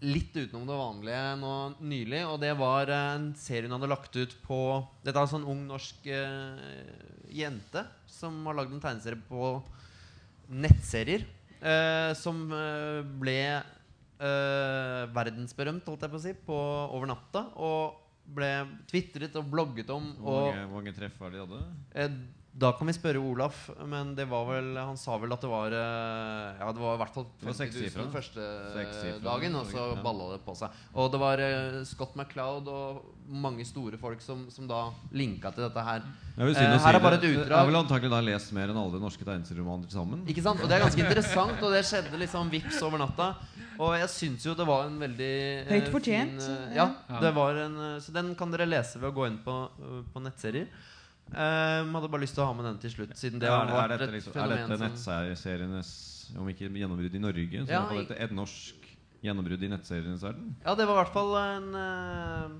Speaker 1: litt utenom det vanlige nå nylig. Og det var en serie hun hadde lagt ut på Dette er altså en ung norsk jente som har lagd en tegneserie på nettserier. som ble eh, verdensberømt, holdt jeg på å si, på, over natta. Og ble tvitret og blogget om.
Speaker 2: Hvor
Speaker 1: Og
Speaker 2: mange, hvor mange treff var det de hadde?
Speaker 1: Eh, da kan vi spørre Olaf, men det var vel Han sa vel at det var eh, Ja, det var i hvert fall 50 000
Speaker 2: sekssifra.
Speaker 1: første dagen, og så balla det på seg. Og det var eh, Scott MacLeod og mange store folk som, som da linka til dette her.
Speaker 2: Jeg vil
Speaker 1: Eh, her er bare et
Speaker 2: Jeg
Speaker 1: utdrag.
Speaker 2: har vel antakelig da lest mer enn alle norske tegneserieromaner til sammen.
Speaker 1: Ikke sant? Og det er ganske interessant, og det skjedde liksom vips over natta. Og jeg syns jo det var en veldig eh,
Speaker 4: Høyt fortjent,
Speaker 1: fin, eh,
Speaker 4: ja.
Speaker 1: det var en, eh, så den kan dere lese ved å gå inn på, eh, på nettserier. Um, hadde bare lyst til å ha med den til slutt, siden det
Speaker 2: Ja,
Speaker 1: har vært
Speaker 2: dette
Speaker 1: et
Speaker 2: liksom, er dette nettserienes Om ikke gjennombrudd i Norge, så
Speaker 1: Ja,
Speaker 2: er
Speaker 1: hvert
Speaker 2: dette et norsk gjennombrudd i nettserienes verden?
Speaker 1: Ja, det var i hvert fall en uh,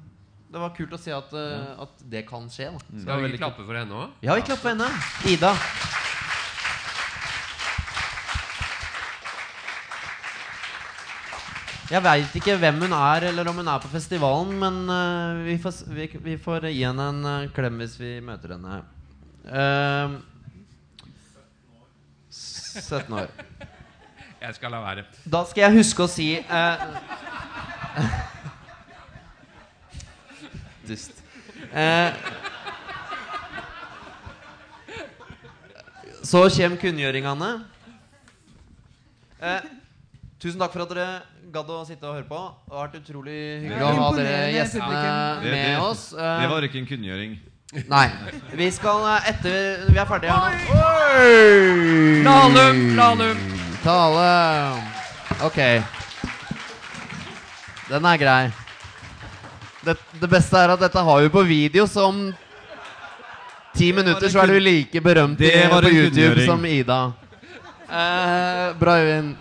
Speaker 1: Det var kult å se at, eh, at det kan skje. Da.
Speaker 3: Skal vi klappe for henne òg?
Speaker 1: Ja, vi klapper for henne. Ida. Jeg veit ikke hvem hun er, eller om hun er på festivalen, men uh, vi, får, vi, vi får gi henne en uh, klem hvis vi møter henne. Uh, 17 år.
Speaker 3: Jeg skal la være.
Speaker 1: Da skal jeg huske å si eh, Dust. Eh, så kommer kunngjøringene. Eh, tusen takk for at dere gadd å sitte og høre på. Det har vært utrolig hyggelig å ha dere gjestene.
Speaker 2: Det-
Speaker 1: med
Speaker 2: det-
Speaker 1: oss. Eh,
Speaker 2: Det var ikke en kunngjøring.
Speaker 1: Nei. *laughs* Vi skal eh, etter Vi er ferdige her nå.
Speaker 3: Lahlum, Lahlum.
Speaker 1: Tale. Ok. Den er grei. Det, det beste er at dette har vi på video, så om ti minutter så er du like berømt
Speaker 2: Det
Speaker 1: på YouTube som Ida. Eh, bra, Øyvind.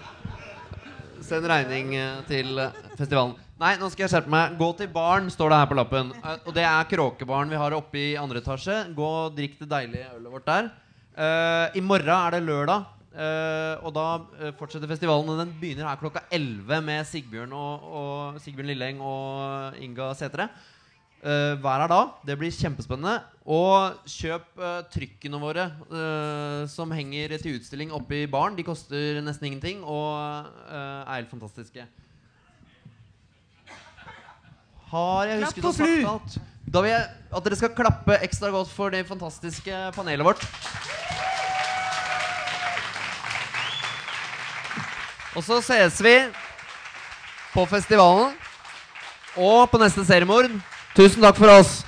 Speaker 1: Send regning eh, til eh, festivalen. Nei, nå skal jeg skjerpe meg. Gå til baren, står det her på lappen. Eh, Og det er Kråkebaren vi har oppe i andre etasje. Gå og drikk det deilige ølet vårt der. Uh, I morgen er det lørdag, Uh, og da fortsetter festivalen. Og den begynner her klokka 11 med Sigbjørn, og, og Sigbjørn Lilleng og Inga Sætre. Uh, vær her da. Det blir kjempespennende. Og kjøp uh, trykkene våre uh, som henger til utstilling oppe i baren. De koster nesten ingenting og er helt fantastiske. Har jeg husket å snakke alt? Da vil jeg at dere skal klappe ekstra godt for det fantastiske panelet vårt. Og så ses vi på festivalen og på neste seriemord. Tusen takk for oss.